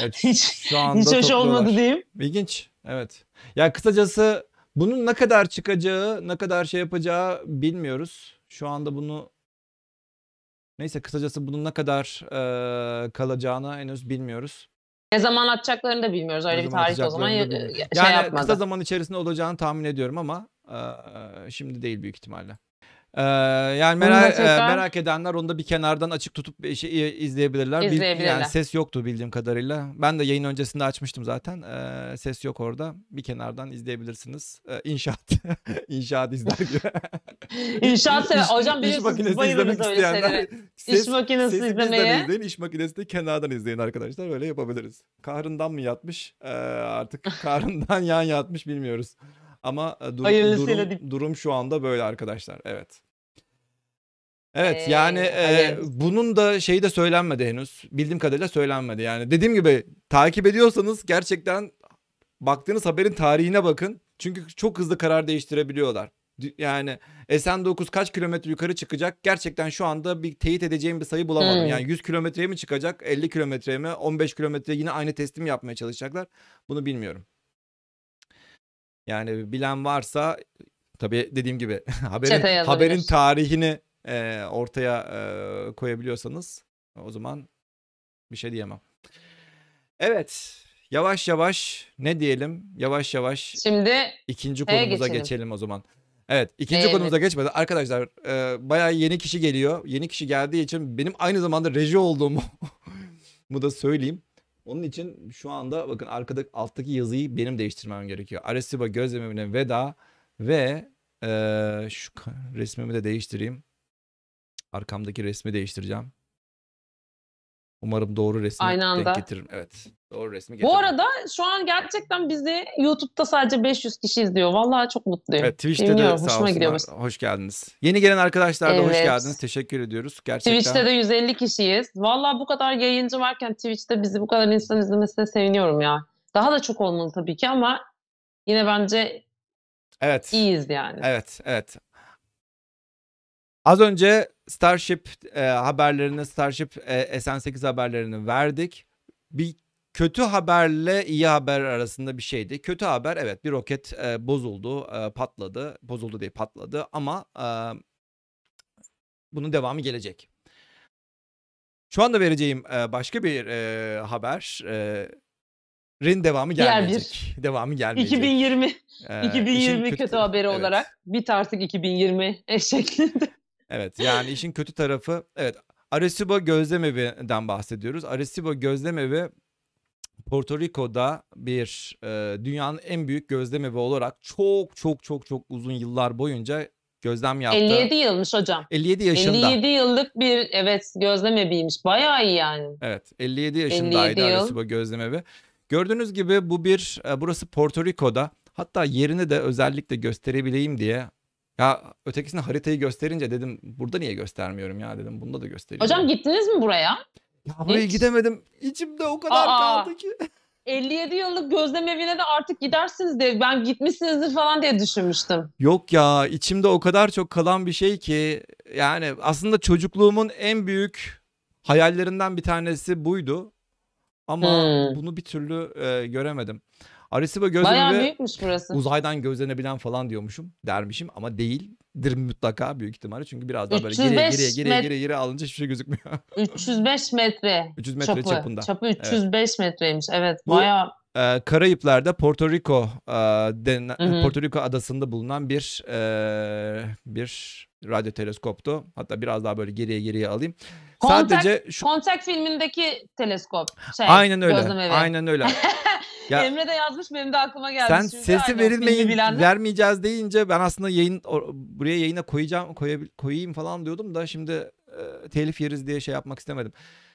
Evet, Hiç- şu anda Hiç hoş olmadı diyeyim. İlginç. Evet. Ya kısacası bunun ne kadar çıkacağı, ne kadar şey yapacağı bilmiyoruz. Şu anda bunu neyse kısacası bunun ne kadar eee, kalacağını henüz bilmiyoruz. Ne zaman atacaklarını da bilmiyoruz. Öyle Ne bir tarih o zaman ya- şey Yani yapmadı. kısa zaman içerisinde olacağını tahmin ediyorum ama şimdi değil büyük ihtimalle. Yani merak, merak edenler onu da bir kenardan açık tutup bir şey izleyebilirler. Bil- İzleyebilirler. yani ses yoktu bildiğim kadarıyla. Ben de yayın öncesinde açmıştım zaten. Eee, ses yok orada. Bir kenardan izleyebilirsiniz. Eee, inşaat. inşaat izler gibi. İnşaat sever. İş- Hocam iş biliyorsunuz makinesi bayılırız izlemek öyle şeylere. ses- İş makinesi sesi izlemeye. izleyin. İş makinesi de kenardan izleyin arkadaşlar. Öyle yapabiliriz. Kahrından mı yatmış? Eee, artık kahrından yan yatmış bilmiyoruz. Ama e, dur- durum, durum şu anda böyle arkadaşlar. Evet. Evet Ee, yani e, hayırlısı. bunun da şeyi de söylenmedi henüz. Bildiğim kadarıyla söylenmedi. Yani dediğim gibi takip ediyorsanız gerçekten baktığınız haberin tarihine bakın. Çünkü çok hızlı karar değiştirebiliyorlar. Yani SN9 kaç kilometre yukarı çıkacak? Gerçekten şu anda bir teyit edeceğim bir sayı bulamadım. Hmm. Yani 100 kilometreye mi çıkacak? 50 kilometreye mi? 15 kilometre yine aynı teslim yapmaya çalışacaklar. Bunu bilmiyorum. Yani bilen varsa tabii dediğim gibi haberin haberin tarihini e, ortaya e, koyabiliyorsanız o zaman bir şey diyemem. Evet. Yavaş yavaş ne diyelim? Yavaş yavaş Şimdi İkinci konumuza geçelim. geçelim. o zaman. Evet, ikinci Evet. konumuza geçmeden arkadaşlar e, bayağı yeni kişi geliyor. Yeni kişi geldiği için benim aynı zamanda reji olduğumu mu da söyleyeyim. Onun için şu anda bakın arkada alttaki yazıyı benim değiştirmem gerekiyor. Arecibo gözlemine veda ve e, şu resmimi de değiştireyim. Arkamdaki resmi değiştireceğim. Umarım doğru resmi Aynı denk anda. getiririm. Evet. Doğru resmi getiririm. bu arada şu an gerçekten bizi YouTube'da sadece 500 kişi izliyor. Vallahi çok mutluyum. Evet Twitch'te de Bilmiyorum, sağ hoşuma gidiyor. Hoş geldiniz. Yeni gelen arkadaşlar da hoş Evet. geldiniz. Teşekkür ediyoruz. Gerçekten. Twitch'te de 150 kişiyiz. Vallahi bu kadar yayıncı varken Twitch'te bizi bu kadar insan izlemesine seviniyorum ya. Daha da çok olmalı tabii ki ama yine bence Evet. iyiyiz yani. Evet, evet. Az önce Starship e, haberlerini, Starship e, SN8 haberlerini verdik. Bir kötü haberle iyi haber arasında bir şeydi. Kötü haber evet bir roket e, bozuldu, e, patladı. Bozuldu değil patladı ama e, bunun devamı gelecek. Şu anda vereceğim e, başka bir e, haber e, rin devamı Diğer bir. gelmeyecek. Devamı gelmeyecek. 2020 E, 2020 işin kötü, haberi evet. olarak bit artık 2020 şeklinde. Evet yani işin kötü tarafı evet Arecibo Gözlem Evi'den bahsediyoruz. Arecibo Gözlem Evi Porto Rico'da bir e, dünyanın en büyük gözlem evi olarak çok çok çok çok uzun yıllar boyunca gözlem yaptı. 57 yılmış hocam. 57 yaşında. 57 yıllık bir evet gözlem eviymiş. Bayağı iyi yani. Evet 57 yaşındaydı 57 yıl. Arecibo Gözlem Evi. Gördüğünüz gibi bu bir e, burası Porto Rico'da. Hatta yerini de özellikle gösterebileyim diye ya ötekisine haritayı gösterince dedim burada niye göstermiyorum ya dedim bunda da göstereyim. Hocam gittiniz mi buraya? Ya buraya Hiç. gidemedim. İçimde o kadar Aa! kaldı ki. 57 yıllık gözlem evine de artık gidersiniz diye ben gitmişsinizdir falan diye düşünmüştüm. Yok ya içimde o kadar çok kalan bir şey ki yani aslında çocukluğumun en büyük hayallerinden bir tanesi buydu. Ama Hmm. bunu bir türlü e, göremedim. Arecibo Bayağı gözlemi ve büyükmüş burası. uzaydan gözlenebilen falan diyormuşum dermişim ama değildir mutlaka büyük ihtimalle çünkü biraz daha böyle geriye 305 geriye geriye geriye geriye alınca hiçbir şey gözükmüyor. 305 metre 300 metre çapı. çapında. Çapı 305 metreymiş. Evet Bu- bayağı Ee, Karayipler'de Porto Rico e, hı. Porto Rico adasında bulunan bir e, bir radyo teleskoptu. Hatta biraz daha böyle geriye geriye alayım. Contact- Sadece şu Contact filmindeki teleskop. Şey, aynen öyle. Aynen öyle. Ya- Emre de yazmış benim de aklıma geldi. Sen şimdi. sesi Aynen, verilmeyin, vermeyeceğiz deyince ben aslında yayın buraya yayına koyacağım, koyabil- koyayım falan diyordum da şimdi e, telif yeriz diye şey yapmak istemedim.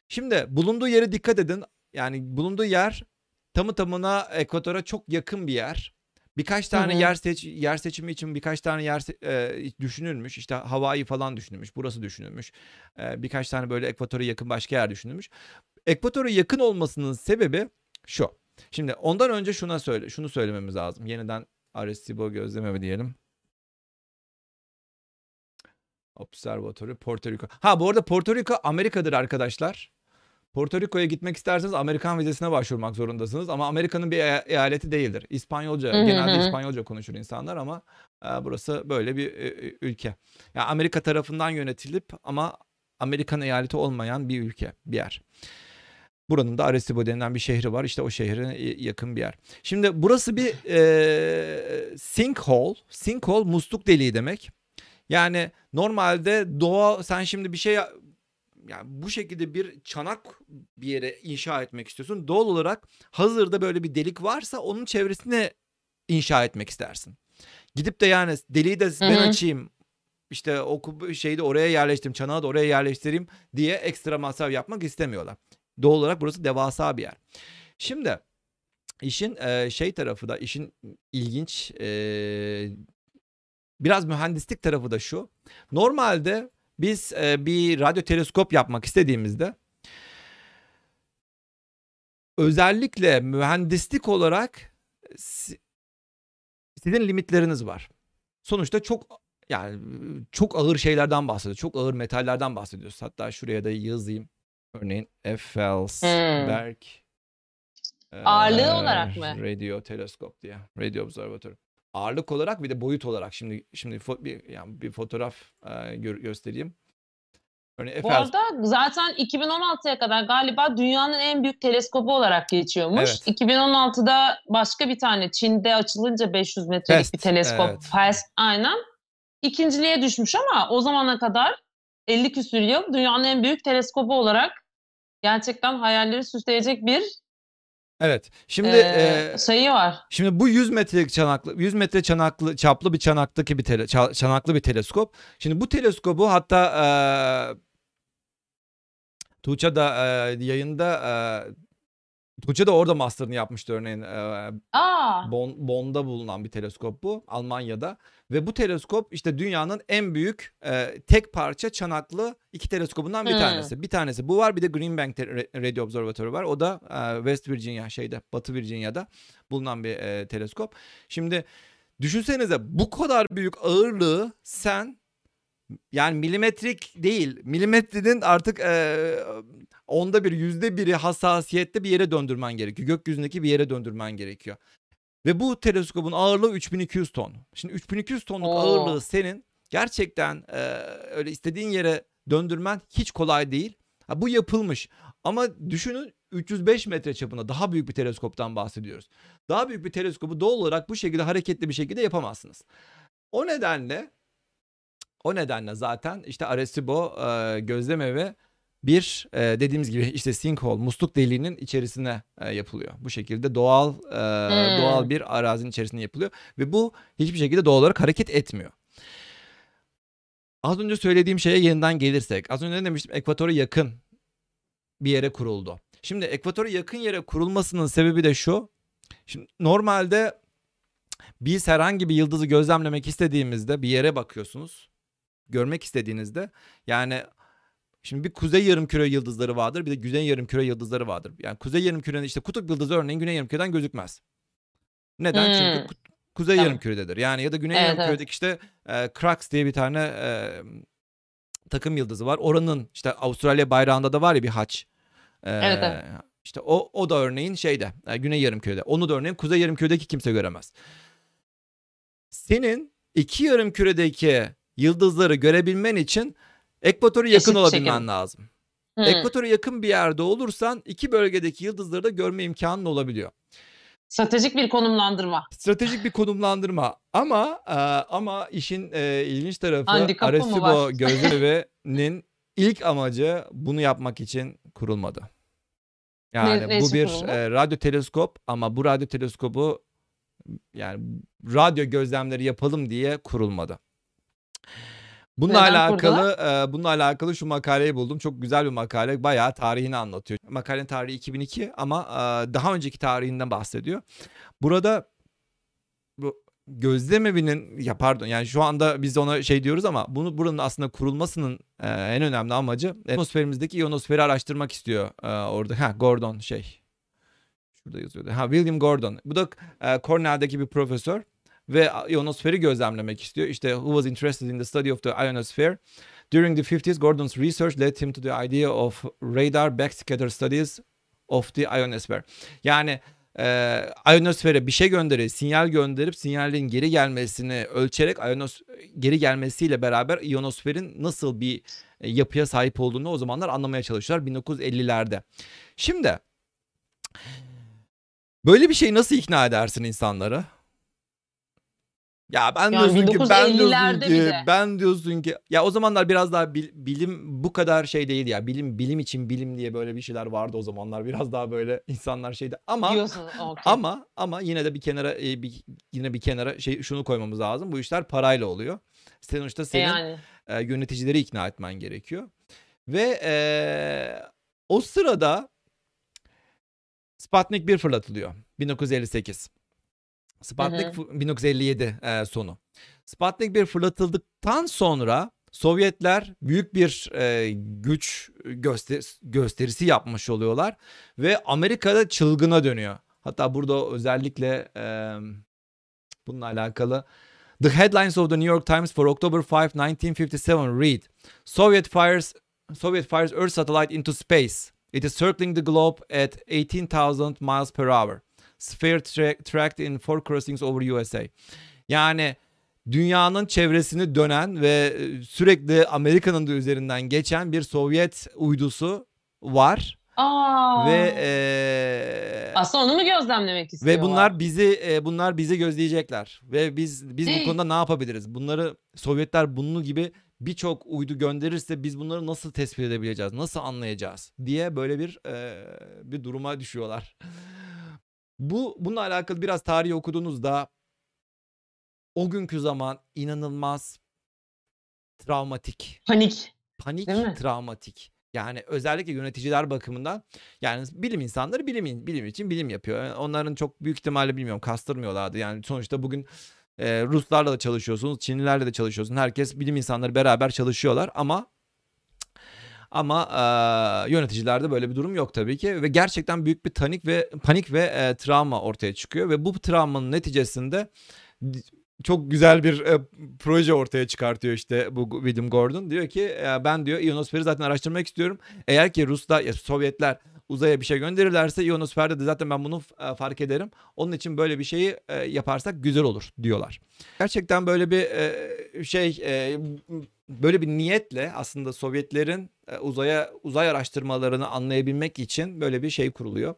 Şimdi bulunduğu yere dikkat edin. Yani bulunduğu yer tamı tamına ekvatora çok yakın bir yer. Birkaç tane Hı hı. yer seç yer seçimi için birkaç tane yer e, düşünülmüş. İşte Hawaii falan düşünülmüş. Burası düşünülmüş. E, birkaç tane böyle ekvatora yakın başka yer düşünülmüş. Ekvatora yakın olmasının sebebi şu. Şimdi ondan önce şuna söyle, şunu söylememiz lazım. Yeniden Arecibo gözleme diyelim. Observatory Porto Rico. Ha bu arada Porto Rico Amerika'dır arkadaşlar. Porto Rico'ya gitmek isterseniz Amerikan vizesine başvurmak zorundasınız ama Amerika'nın bir e- eyaleti değildir. İspanyolca, Hı hı genelde. İspanyolca konuşur insanlar ama e, burası böyle bir e, ülke. Yani Amerika tarafından yönetilip ama Amerikan eyaleti olmayan bir ülke, bir yer. Buranın da Arecibo denilen bir şehri var. İşte o şehre yakın bir yer. Şimdi burası bir e, sinkhole. Sinkhole musluk deliği demek. Yani normalde doğa sen şimdi bir şey yani bu şekilde bir çanak bir yere inşa etmek istiyorsun. Doğal olarak hazırda böyle bir delik varsa onun çevresine inşa etmek istersin. Gidip de yani deliği de ben açayım işte o şeyi de oraya yerleştireyim, çanağı da oraya yerleştireyim diye ekstra masraf yapmak istemiyorlar. Doğal olarak burası devasa bir yer. Şimdi işin e, şey tarafı da işin ilginç e, biraz mühendislik tarafı da şu. Normalde biz e, bir radyo teleskop yapmak istediğimizde özellikle mühendislik olarak si- sizin limitleriniz var. Sonuçta çok yani çok ağır şeylerden bahsediyoruz. Çok ağır metallerden bahsediyoruz. Hatta şuraya da yazayım. Örneğin Felsberg Ağırlığı eee, olarak mı? Radio teleskop diye. Radio Observatory. Ağırlık olarak bir de boyut olarak şimdi şimdi fo- bir yani bir fotoğraf eee, gö- göstereyim. Örneğin Bu Eiffel- arada zaten 2016'ya kadar galiba dünyanın en büyük teleskobu olarak geçiyormuş. Evet. 2016'da başka bir tane Çin'de açılınca 500 metrelik Test, bir teleskop. evet. Fels, aynen. İkinciliğe düşmüş ama o zamana kadar 50 küsür yıl dünyanın en büyük teleskobu olarak gerçekten hayalleri süsleyecek bir Evet. Şimdi eee, eee, şeyi var. Şimdi bu 100 metrelik çanaklı 100 metre çanaklı çaplı bir çanaktaki bir tele, ça- çanaklı bir teleskop. Şimdi bu teleskobu hatta eee Tuğçe da eee, yayında eee Tuğçe de orada master'ını yapmıştı örneğin. eee, Aa, Bonn, Bonn'da bulunan bir teleskop bu Almanya'da ve bu teleskop işte dünyanın en büyük e, tek parça çanaklı iki teleskobundan bir Hmm. tanesi. Bir tanesi bu var bir de Green Bank te- Ra- Radio Observatory var. O da e, West Virginia şeyde Batı Virginia'da bulunan bir e, teleskop. Şimdi düşünsenize bu kadar büyük ağırlığı sen yani milimetrik değil milimetrenin artık e, onda bir yüzde biri hassasiyette bir yere döndürmen gerekiyor. Gökyüzündeki bir yere döndürmen gerekiyor. Ve bu teleskopun ağırlığı 3200 ton. Şimdi 3200 tonluk Oo. ağırlığı senin gerçekten e, öyle istediğin yere döndürmen hiç kolay değil. Ha, bu yapılmış. Ama düşünün 305 metre çapında daha büyük bir teleskoptan bahsediyoruz. Daha büyük bir teleskobu doğal olarak bu şekilde hareketli bir şekilde yapamazsınız. O nedenle o nedenle zaten işte Arecibo e, gözlemevi bir e, dediğimiz gibi işte sinkhole musluk deliğinin içerisine e, yapılıyor. Bu şekilde doğal e, Hmm. doğal bir arazinin içerisinde yapılıyor ve bu hiçbir şekilde doğal olarak hareket etmiyor. Az önce söylediğim şeye yeniden gelirsek az önce ne demiştim ekvatora yakın bir yere kuruldu. Şimdi ekvatora yakın yere kurulmasının sebebi de şu. Şimdi normalde biz herhangi bir yıldızı gözlemlemek istediğimizde bir yere bakıyorsunuz. Görmek istediğinizde yani şimdi bir kuzey yarımküre yıldızları vardır bir de güney yarımküre yıldızları vardır. Yani kuzey yarımkürenin işte kutup yıldızı örneğin güney yarımküreden gözükmez. Neden? Hmm. Çünkü kut- kuzey Tamam. yarımkürededir. Yani ya da güney Evet, yarımküredeki işte e, Crux diye bir tane e, takım yıldızı var. Oranın işte Avustralya bayrağında da var ya bir haç. E, Evet, evet. İşte o, o da örneğin şeyde e, Güney Yarımküre'de. Onu da örneğin Kuzey Yarımküre'deki kimse göremez. Senin iki yarımküredeki yıldızları görebilmen için ekvatora yakın Eşit olabilmen çekim. lazım. Hı. Ekvatora yakın bir yerde olursan iki bölgedeki yıldızları da görme imkanın olabiliyor. Stratejik bir konumlandırma. Stratejik bir konumlandırma ama e, ama işin e, ilginç tarafı Handikapı Arecibo var? gözlemenin ilk amacı bunu yapmak için kurulmadı. Yani Ne- ne bu bir e, radyo teleskop ama bu radyo teleskobu yani radyo gözlemleri yapalım diye kurulmadı. Bununla Neden alakalı e, bununla alakalı şu makaleyi buldum. Çok güzel bir makale. Bayağı tarihini anlatıyor. Makalenin tarihi 2002 ama e, daha önceki tarihinden bahsediyor. Burada bu gözlem evinin ya pardon yani şu anda biz ona şey diyoruz ama bunu buranın aslında kurulmasının e, en önemli amacı atmosferimizdeki ionosferi araştırmak istiyor e, orada. Ha Gordon şey. Şurada yazıyordu. Ha William Gordon. Bu da e, Cornell'deki bir profesör ve ionosferi gözlemlemek istiyor. İşte who was interested in the study of the ionosphere. During the 50s, Gordon's research led him to the idea of radar backscatter studies of the ionosphere. Yani e, ionosfere bir şey gönderip, sinyal gönderip sinyalin geri gelmesini ölçerek ionos geri gelmesiyle beraber ionosferin nasıl bir e, yapıya sahip olduğunu o zamanlar anlamaya çalışıyorlar 1950'lerde. Şimdi böyle bir şey nasıl ikna edersin insanları? Ya ben Yani diyorsun ki ben diyorsun 1950'lerde ki bile. ben diyorsun ki ya o zamanlar biraz daha bil- bilim bu kadar şey değildi ya bilim bilim için bilim diye böyle bir şeyler vardı o zamanlar biraz daha böyle insanlar şeydi ama Diyorsun. okey. ama ama yine de bir kenara e, bir, yine bir kenara şey şunu koymamız lazım bu işler parayla oluyor. Sonuçta E senin yani. e, yöneticileri ikna etmen gerekiyor. Ve e, o sırada Sputnik 1 fırlatılıyor. 1958. Sputnik Hı hı. fu- 1957 e, sonu. Sputnik 1 fırlatıldıktan sonra Sovyetler büyük bir e, güç göster- gösterisi yapmış oluyorlar ve Amerika'da çılgına dönüyor. Hatta burada özellikle e, bununla alakalı The headlines of the New York Times for October 5, 1957 read: Soviet fires Soviet fires Earth satellite into space. It is circling the globe at 18,000 miles per hour. Sphere tra- tracked in four crossings over USA. Yani dünyanın çevresini dönen ve e, sürekli Amerika'nın da üzerinden geçen bir Sovyet uydusu var Aa. ve e, Aslında onu mu gözlemlemek istiyorlar? ve bunlar bizi e, bunlar bizi gözleyecekler ve biz biz bu konuda ne yapabiliriz? Bunları Sovyetler bunun gibi birçok uydu gönderirse biz bunları nasıl tespit edebileceğiz? Nasıl anlayacağız? diye böyle bir e, bir duruma düşüyorlar. Bu bununla alakalı biraz tarihi okuduğunuzda o günkü zaman inanılmaz travmatik Panik. panik, Değil mi? travmatik. Yani özellikle yöneticiler bakımından yani bilim insanları bilim bilim için bilim yapıyor. Yani Onların çok büyük ihtimalle bilmiyorum kastırmıyorlardı. Yani sonuçta bugün e, Ruslarla da çalışıyorsunuz, Çinlilerle de çalışıyorsunuz. Herkes bilim insanları beraber çalışıyorlar ama ama e, yöneticilerde böyle bir durum yok tabii ki ve gerçekten büyük bir panik ve panik ve e, travma ortaya çıkıyor ve bu travmanın neticesinde çok güzel bir e, proje ortaya çıkartıyor işte bu William Gordon. Diyor ki e, ben diyor ionosferi zaten araştırmak istiyorum. Eğer ki Ruslar ya Sovyetler uzaya bir şey gönderirlerse ionosferde de zaten ben bunu e, fark ederim. Onun için böyle bir şeyi e, yaparsak güzel olur diyorlar. Gerçekten böyle bir e, şey e, böyle bir niyetle aslında Sovyetlerin e, uzaya uzay araştırmalarını anlayabilmek için böyle bir şey kuruluyor.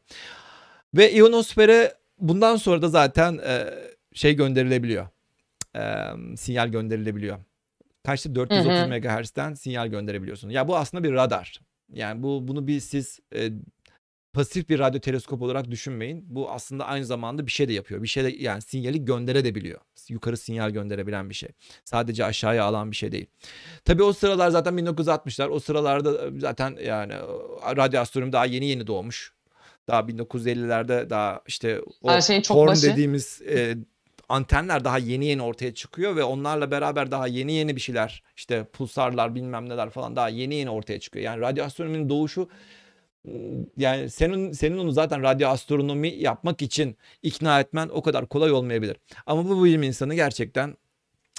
Ve ionosfere bundan sonra da zaten e, şey gönderilebiliyor. E, sinyal gönderilebiliyor. Kaçtı 430 Hı hı. MHz'den sinyal gönderebiliyorsunuz. Ya bu aslında bir radar. Yani bu bunu bir siz pasif bir radyo teleskop olarak düşünmeyin. Bu aslında aynı zamanda bir şey de yapıyor. Bir şey de yani sinyali gönderebiliyor. Yukarı sinyal gönderebilen bir şey. Sadece aşağıya alan bir şey değil. Tabii o sıralar zaten 1960'lar. O sıralarda zaten yani radyo astronomi daha yeni yeni doğmuş. Daha 1950'lerde daha işte o Her şeyin çok horn başı. dediğimiz e, antenler daha yeni yeni ortaya çıkıyor ve onlarla beraber daha yeni yeni bir şeyler işte pulsarlar bilmem neler falan daha yeni yeni ortaya çıkıyor. Yani radyo astronominin doğuşu yani senin senin onu zaten radyo astronomi yapmak için ikna etmen o kadar kolay olmayabilir. Ama bu bilim insanı gerçekten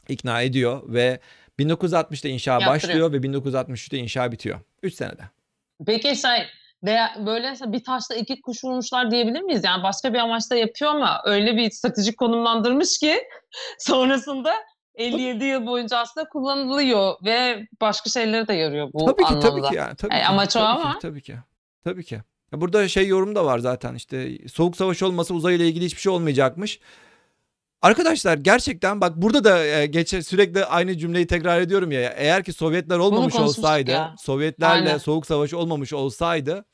ikna ediyor ve 1960'da inşa Yaptırıyor. başlıyor ve 1963'te inşa bitiyor. 3 senede. Peki şey Veya böyle bir taşla iki kuş vurmuşlar diyebilir miyiz? Yani başka bir amaçla yapıyor ama öyle bir stratejik konumlandırmış ki sonrasında 57 yıl boyunca aslında kullanılıyor ve başka şeylere de yarıyor bu Tabii ki anlamda. tabii ki yani tabii Yani ki. amaç o tabii ama. ki tabii ki. Tabii ki. Burada şey yorum da var zaten işte soğuk savaş olmasa uzayla ilgili hiçbir şey olmayacakmış. Arkadaşlar gerçekten bak burada da e, geçe sürekli aynı cümleyi tekrar ediyorum ya. Eğer ki Sovyetler olmamış olsaydı, ya. Sovyetlerle Aynen. soğuk savaş olmamış olsaydı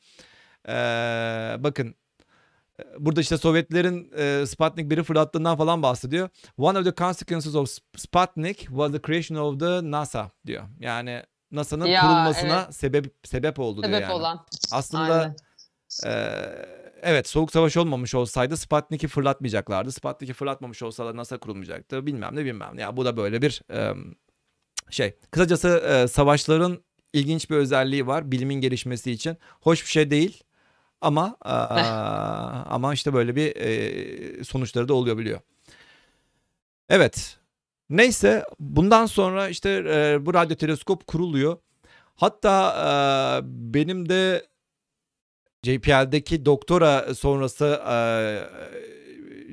e, bakın e, burada işte Sovyetlerin e, Sputnik 1'i fırlattığından falan bahsediyor. One of the consequences of Sp- Sputnik was the creation of the NASA diyor. Yani NASA'nın Ya, kurulmasına sebep sebep oldu diyor Sebep yani. olan. Aslında Aynen. ee, evet soğuk savaş olmamış olsaydı Sputnik'i fırlatmayacaklardı. Sputnik'i fırlatmamış olsalar NASA kurulmayacaktı. Bilmem ne bilmem ne. Ya bu da böyle bir e, şey. Kısacası e, savaşların ilginç bir özelliği var bilimin gelişmesi için. Hoş bir şey değil ama e, ama işte böyle bir e, sonuçları da oluyor biliyor. Evet. Neyse bundan sonra işte e, bu radyo teleskop kuruluyor. Hatta e, benim de JPL'deki doktora sonrası e,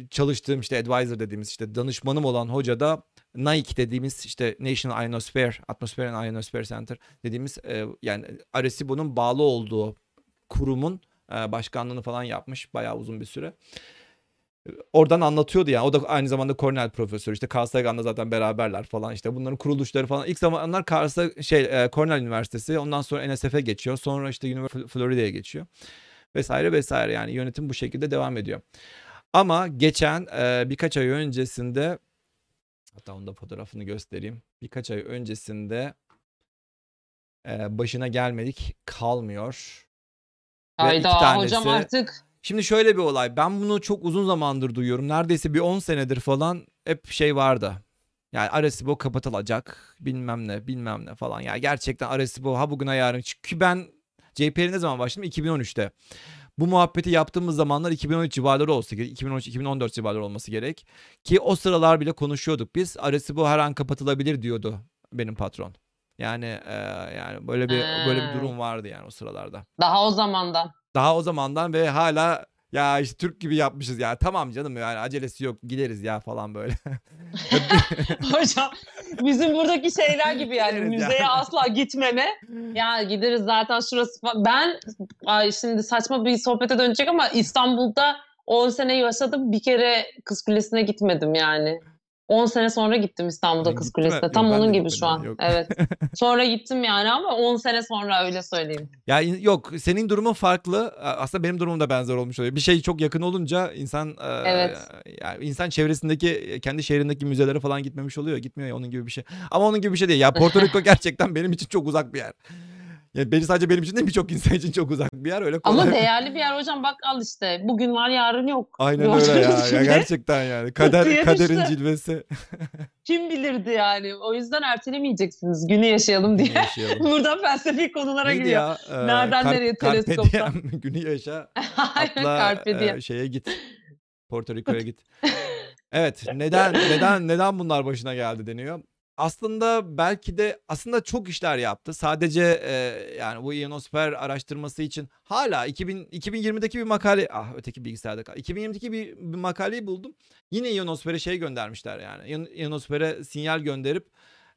çalıştığım işte advisor dediğimiz işte danışmanım olan hoca da NICE dediğimiz işte National Ionosphere, Atmosphere and Ionosphere Center dediğimiz e, yani Arecibo'nun bağlı olduğu kurumun e, başkanlığını falan yapmış bayağı uzun bir süre. Oradan anlatıyordu yani. O da aynı zamanda Cornell profesörü. İşte Carl Sagan'la zaten beraberler falan. işte bunların kuruluşları falan. İlk zamanlar Carl Sa- şey e, Cornell Üniversitesi. Ondan sonra NSF'e geçiyor. Sonra işte Florida'ya geçiyor. Vesaire vesaire yani yönetim bu şekilde devam ediyor. Ama geçen e, birkaç ay öncesinde hatta onun da fotoğrafını göstereyim. Birkaç ay öncesinde e, başına gelmedik kalmıyor. Hayda hocam artık Şimdi şöyle bir olay. Ben bunu çok uzun zamandır duyuyorum. Neredeyse bir 10 senedir falan hep şey vardı. Yani Arecibo kapatılacak bilmem ne bilmem ne falan. Yani gerçekten Arecibo ha bugüne yarın. Çünkü ben JPL'e ne zaman başladım? 2013'te. Bu muhabbeti yaptığımız zamanlar 2013 civarları olsa gerek. 2013-2014 civarları olması gerek. Ki o sıralar bile konuşuyorduk biz. Arecibo her an kapatılabilir diyordu benim patron. Yani e, yani böyle bir böyle bir durum vardı yani o sıralarda. daha o zamandan. Daha o zamandan ve hala ya işte Türk gibi yapmışız ya. Tamam canım yani acelesi yok gideriz ya falan böyle. Hocam bizim buradaki şeyler gibi yani Gideriz müzeye asla gitmeme. Ya gideriz zaten şurası. Ben ay şimdi saçma bir sohbete dönecek ama İstanbul'da 10 sene yaşadım. Bir kere Kız Kulesi'ne gitmedim yani. 10 sene sonra gittim İstanbul'da Ben Kız? Kulesi'ne. Yok, Tam de onun gibi şu an. Yok. Evet. Sonra gittim yani ama 10 sene sonra öyle söyleyeyim. ya in- yok senin durumun farklı. Aslında benim durumum da benzer olmuş oluyor. Bir şey çok yakın olunca insan e, Evet. yani insan çevresindeki kendi şehrindeki müzelere falan gitmemiş oluyor. Gitmiyor ya onun gibi bir şey. Ama onun gibi bir şey değil. Ya Porto Rico gerçekten benim için çok uzak bir yer. Yani beni sadece benim için değil birçok insan için çok uzak bir yer. Öyle kolay. Ama değerli bir yer hocam bak al işte. Bugün var yarın yok. Aynen öyle ya. ya. Gerçekten yani. Kader, kaderin cilvesi. Kim bilirdi yani. O yüzden ertelemeyeceksiniz. Günü yaşayalım diye. Yaşayalım. Buradan felsefi konulara Neydi giriyor. ya? Ee, Nereden nereye Carpe teleskoptan? günü yaşa. Atla e, şeye git. Porto Rico'ya git. Evet, neden neden neden bunlar başına geldi deniyor. Aslında belki de aslında çok işler yaptı. Sadece e, yani bu ionosfer araştırması için hala 2000 2020'deki bir makale ah öteki bilgisayarda kal. 2020'deki bir, bir makaleyi buldum. Yine ionosfere şey göndermişler yani. Ionosfere sinyal gönderip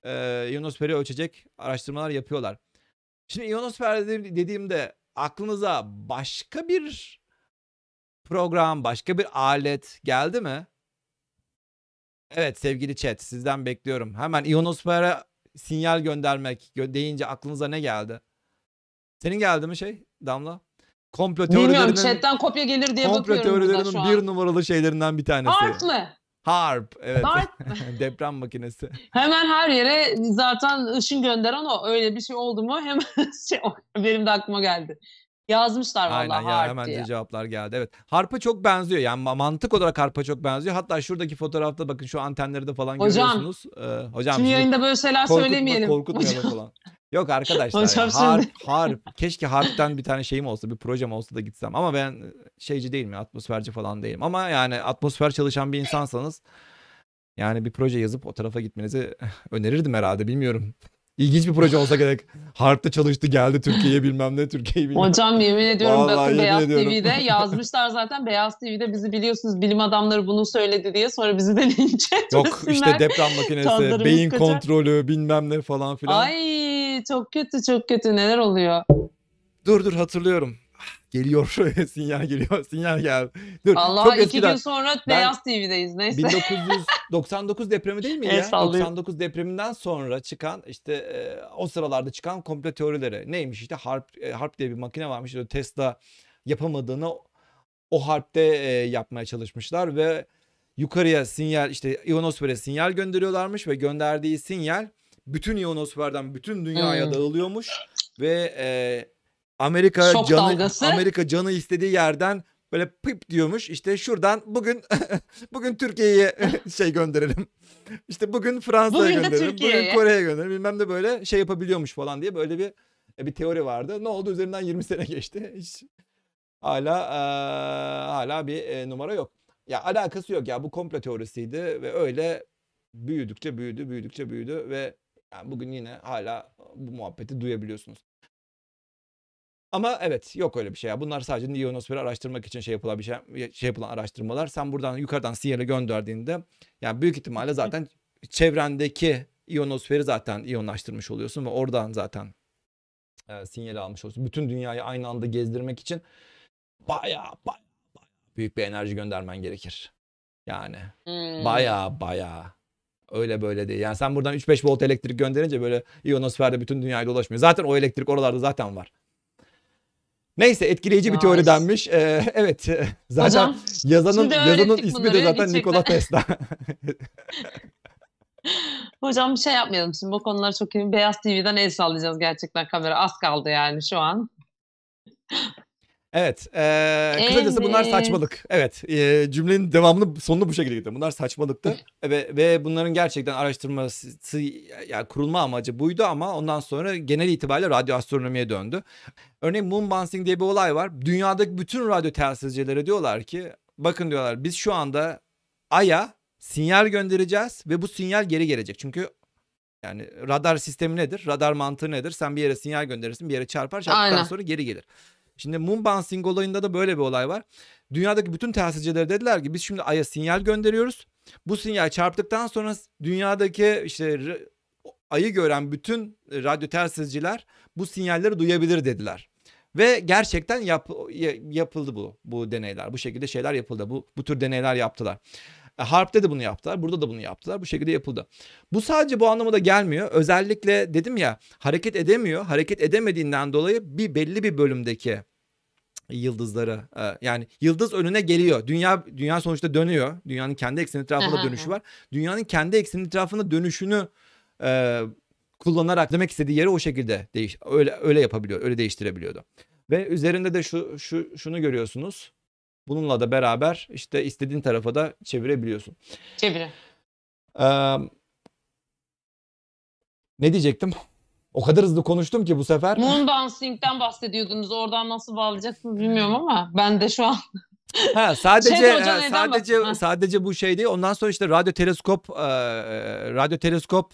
e, ionosferi ölçecek araştırmalar yapıyorlar. Şimdi ionosfer dedi- dediğimde aklınıza başka bir program, başka bir alet geldi mi? Evet sevgili chat sizden bekliyorum. Hemen ionosfere sinyal göndermek gö- deyince aklınıza ne geldi? Senin geldi mi şey Damla? Komplo Bilmiyorum teorilerinin, chatten kopya gelir diye komplo bakıyorum burada teorilerinin şu an. bir numaralı şeylerinden bir tanesi. Harp mı? Harp. Evet. Harp Deprem makinesi. Hemen her yere zaten ışın gönderen o. Öyle bir şey oldu mu hemen şey, benim de aklıma geldi. Yazmışlar vallahi Aynen ya harp hemen diye. de cevaplar geldi. Evet. Harpa çok benziyor. Yani ma- mantık olarak harpa çok benziyor. Hatta şuradaki fotoğrafta bakın şu antenleri de falan Hocam, görüyorsunuz. Ee, hocam Şimdi sizi yayında böyle şeyler korkutma- söylemeyelim. korkutmayalım Hocam, falan. Yok arkadaşlar Hocam ya, harp, şimdi- harp. Keşke harpten bir tane şeyim olsa, bir projem olsa da gitsem. Ama ben şeyci değilim ya, atmosferci falan değilim. Ama yani atmosfer çalışan bir insansanız yani bir proje yazıp o tarafa gitmenizi önerirdim herhalde bilmiyorum. İlginç bir proje olsa gerek. Harp'ta çalıştı geldi Türkiye'ye bilmem ne Türkiye'yi bilmem. Hocam yemin ediyorum Vallahi bakın yemin Beyaz ediyorum. TV'de yazmışlar zaten. Beyaz TV'de bizi biliyorsunuz bilim adamları bunu söyledi diye sonra bizi de linç Yok işte deprem makinesi, beyin kaçar. kontrolü bilmem ne falan filan. Ay çok kötü çok kötü neler oluyor. Dur dur hatırlıyorum. Geliyor sinyal geliyor sinyal geldi. Dur Allah çok iki eskiden. gün sonra Beyaz TV'deyiz neyse. 1999 depremi değil El ya? sallıyor. 99 depreminden sonra çıkan işte e, o sıralarda çıkan komplo teorileri neymiş işte harp e, harp diye bir makine varmış. İşte Tesla yapamadığını o harpte e, yapmaya çalışmışlar ve yukarıya sinyal işte ionosfere sinyal gönderiyorlarmış ve gönderdiği sinyal bütün ionosferden bütün dünyaya Hmm. dağılıyormuş ve e, Amerika Şok canı dalgası. Amerika canı istediği yerden böyle pıp diyormuş. İşte şuradan bugün bugün Türkiye'ye şey gönderelim. İşte bugün Fransa'ya gönderelim. Bugün Kore'ye gönderelim. Bilmem de böyle şey yapabiliyormuş falan diye böyle bir e, bir teori vardı. Ne oldu? Üzerinden 20 sene geçti. Hiç hala eee, hala bir e, numara yok. Ya alakası yok ya bu komplo teorisiydi ve öyle büyüdükçe büyüdü, büyüdükçe büyüdü ve yani bugün yine hala bu muhabbeti duyabiliyorsunuz. Ama evet yok öyle bir şey ya. Bunlar sadece ionosferi araştırmak için şey yapılan bir şey, şey yapılan araştırmalar. Sen buradan yukarıdan sinyali gönderdiğinde yani büyük ihtimalle zaten çevrendeki ionosferi zaten iyonlaştırmış oluyorsun ve oradan zaten e, sinyali almış oluyorsun. Bütün dünyayı aynı anda gezdirmek için bayağı bayağı büyük bir enerji göndermen gerekir. Yani Hmm. Baya baya. Öyle böyle değil. Yani sen buradan 3-5 volt elektrik gönderince böyle ionosferde bütün dünyayı dolaşmıyor. Zaten o elektrik oralarda zaten var. Neyse etkileyici bir Nice. teori denmiş. Ee, evet. Zaten Hocam yazanın yazanın ismi de zaten. Nikola Tesla. hocam bir şey yapmayalım şimdi bu konuları çok iyi. Beyaz TV'den el sallayacağız gerçekten kamera az kaldı yani şu an. Evet. eee, kısacası bunlar saçmalık. Evet. eee, cümlenin devamını sonunu bu şekilde gitti. Bunlar saçmalıktı. ve, ve bunların gerçekten araştırması yani kurulma amacı buydu ama ondan sonra genel itibariyle radyo astronomiye döndü. Örneğin moon bouncing diye bir olay var. Dünyadaki bütün radyo telsizcilere diyorlar ki bakın diyorlar biz şu anda Ay'a sinyal göndereceğiz ve bu sinyal geri gelecek. Çünkü yani radar sistemi nedir? Radar mantığı nedir? Sen bir yere sinyal gönderirsin, bir yere çarpar, çarptıktan Aynen. sonra geri gelir. Şimdi moon bouncing olayında da böyle bir olay var. Dünyadaki bütün telsizciler dediler ki biz şimdi Ay'a sinyal gönderiyoruz. Bu sinyal çarptıktan sonra dünyadaki işte Ay'ı gören bütün radyo telsizciler bu sinyalleri duyabilir dediler. Ve gerçekten yap, ya- yapıldı bu bu deneyler. Bu şekilde şeyler yapıldı. Bu bu tür deneyler yaptılar. E, Harp'te de bunu yaptılar. Burada da bunu yaptılar. Bu şekilde yapıldı. Bu sadece bu anlamda gelmiyor. Özellikle dedim ya hareket edemiyor. Hareket edemediğinden dolayı bir belli bir bölümdeki yıldızları e, yani yıldız önüne geliyor. Dünya dünya sonuçta dönüyor. Dünyanın kendi ekseni etrafında dönüşü var. Dünyanın kendi ekseni etrafında dönüşünü e, kullanarak demek istediği yeri o şekilde değiş öyle öyle yapabiliyor. Öyle değiştirebiliyordu. Ve üzerinde de şu şu şunu görüyorsunuz. Bununla da beraber işte istediğin tarafa da çevirebiliyorsun. Çeviri. Ee, ne diyecektim? O kadar hızlı konuştum ki bu sefer. Moon Dancing'den bahsediyordunuz. Oradan nasıl bağlayacaksınız bilmiyorum ama ben de şu an Ha sadece Şey hocam e, sadece bak- sadece bu şey değil. Ondan sonra işte radyo teleskop e, radyo teleskop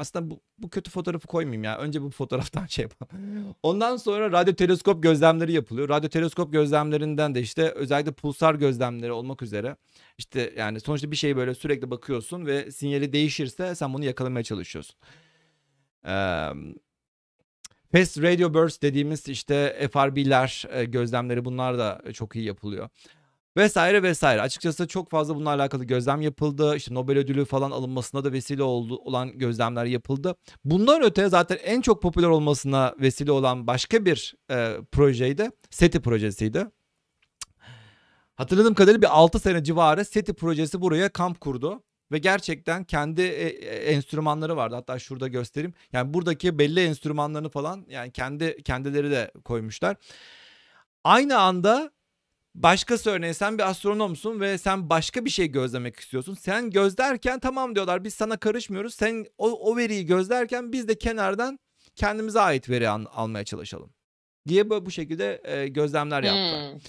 aslında bu, bu kötü fotoğrafı koymayayım ya. Önce bu fotoğraftan şey yapalım. Ondan sonra radyo teleskop gözlemleri yapılıyor. Radyo teleskop gözlemlerinden de işte özellikle pulsar gözlemleri olmak üzere işte yani sonuçta bir şey böyle sürekli bakıyorsun ve sinyali değişirse sen bunu yakalamaya çalışıyorsun. Eee Fast Radio Burst dediğimiz işte FRB'ler e, gözlemleri bunlar da çok iyi yapılıyor. Vesaire vesaire. Açıkçası çok fazla bununla alakalı gözlem yapıldı. İşte Nobel ödülü falan alınmasına da vesile oldu olan gözlemler yapıldı. Bundan öte zaten en çok popüler olmasına vesile olan başka bir e, projeydi. SETI projesiydi. Hatırladığım kadarıyla bir 6 sene civarı SETI projesi buraya kamp kurdu. Ve gerçekten kendi e, e, enstrümanları vardı. Hatta şurada göstereyim. Yani buradaki belli enstrümanlarını falan yani kendi kendileri de koymuşlar. Aynı anda başkası örneğin sen bir astronomsun ve sen başka bir şey gözlemek istiyorsun. Sen gözlerken tamam diyorlar biz sana karışmıyoruz. Sen o, o veriyi gözlerken biz de kenardan kendimize ait veri al- almaya çalışalım. Diye bu, bu şekilde e, gözlemler yaptılar. Hmm.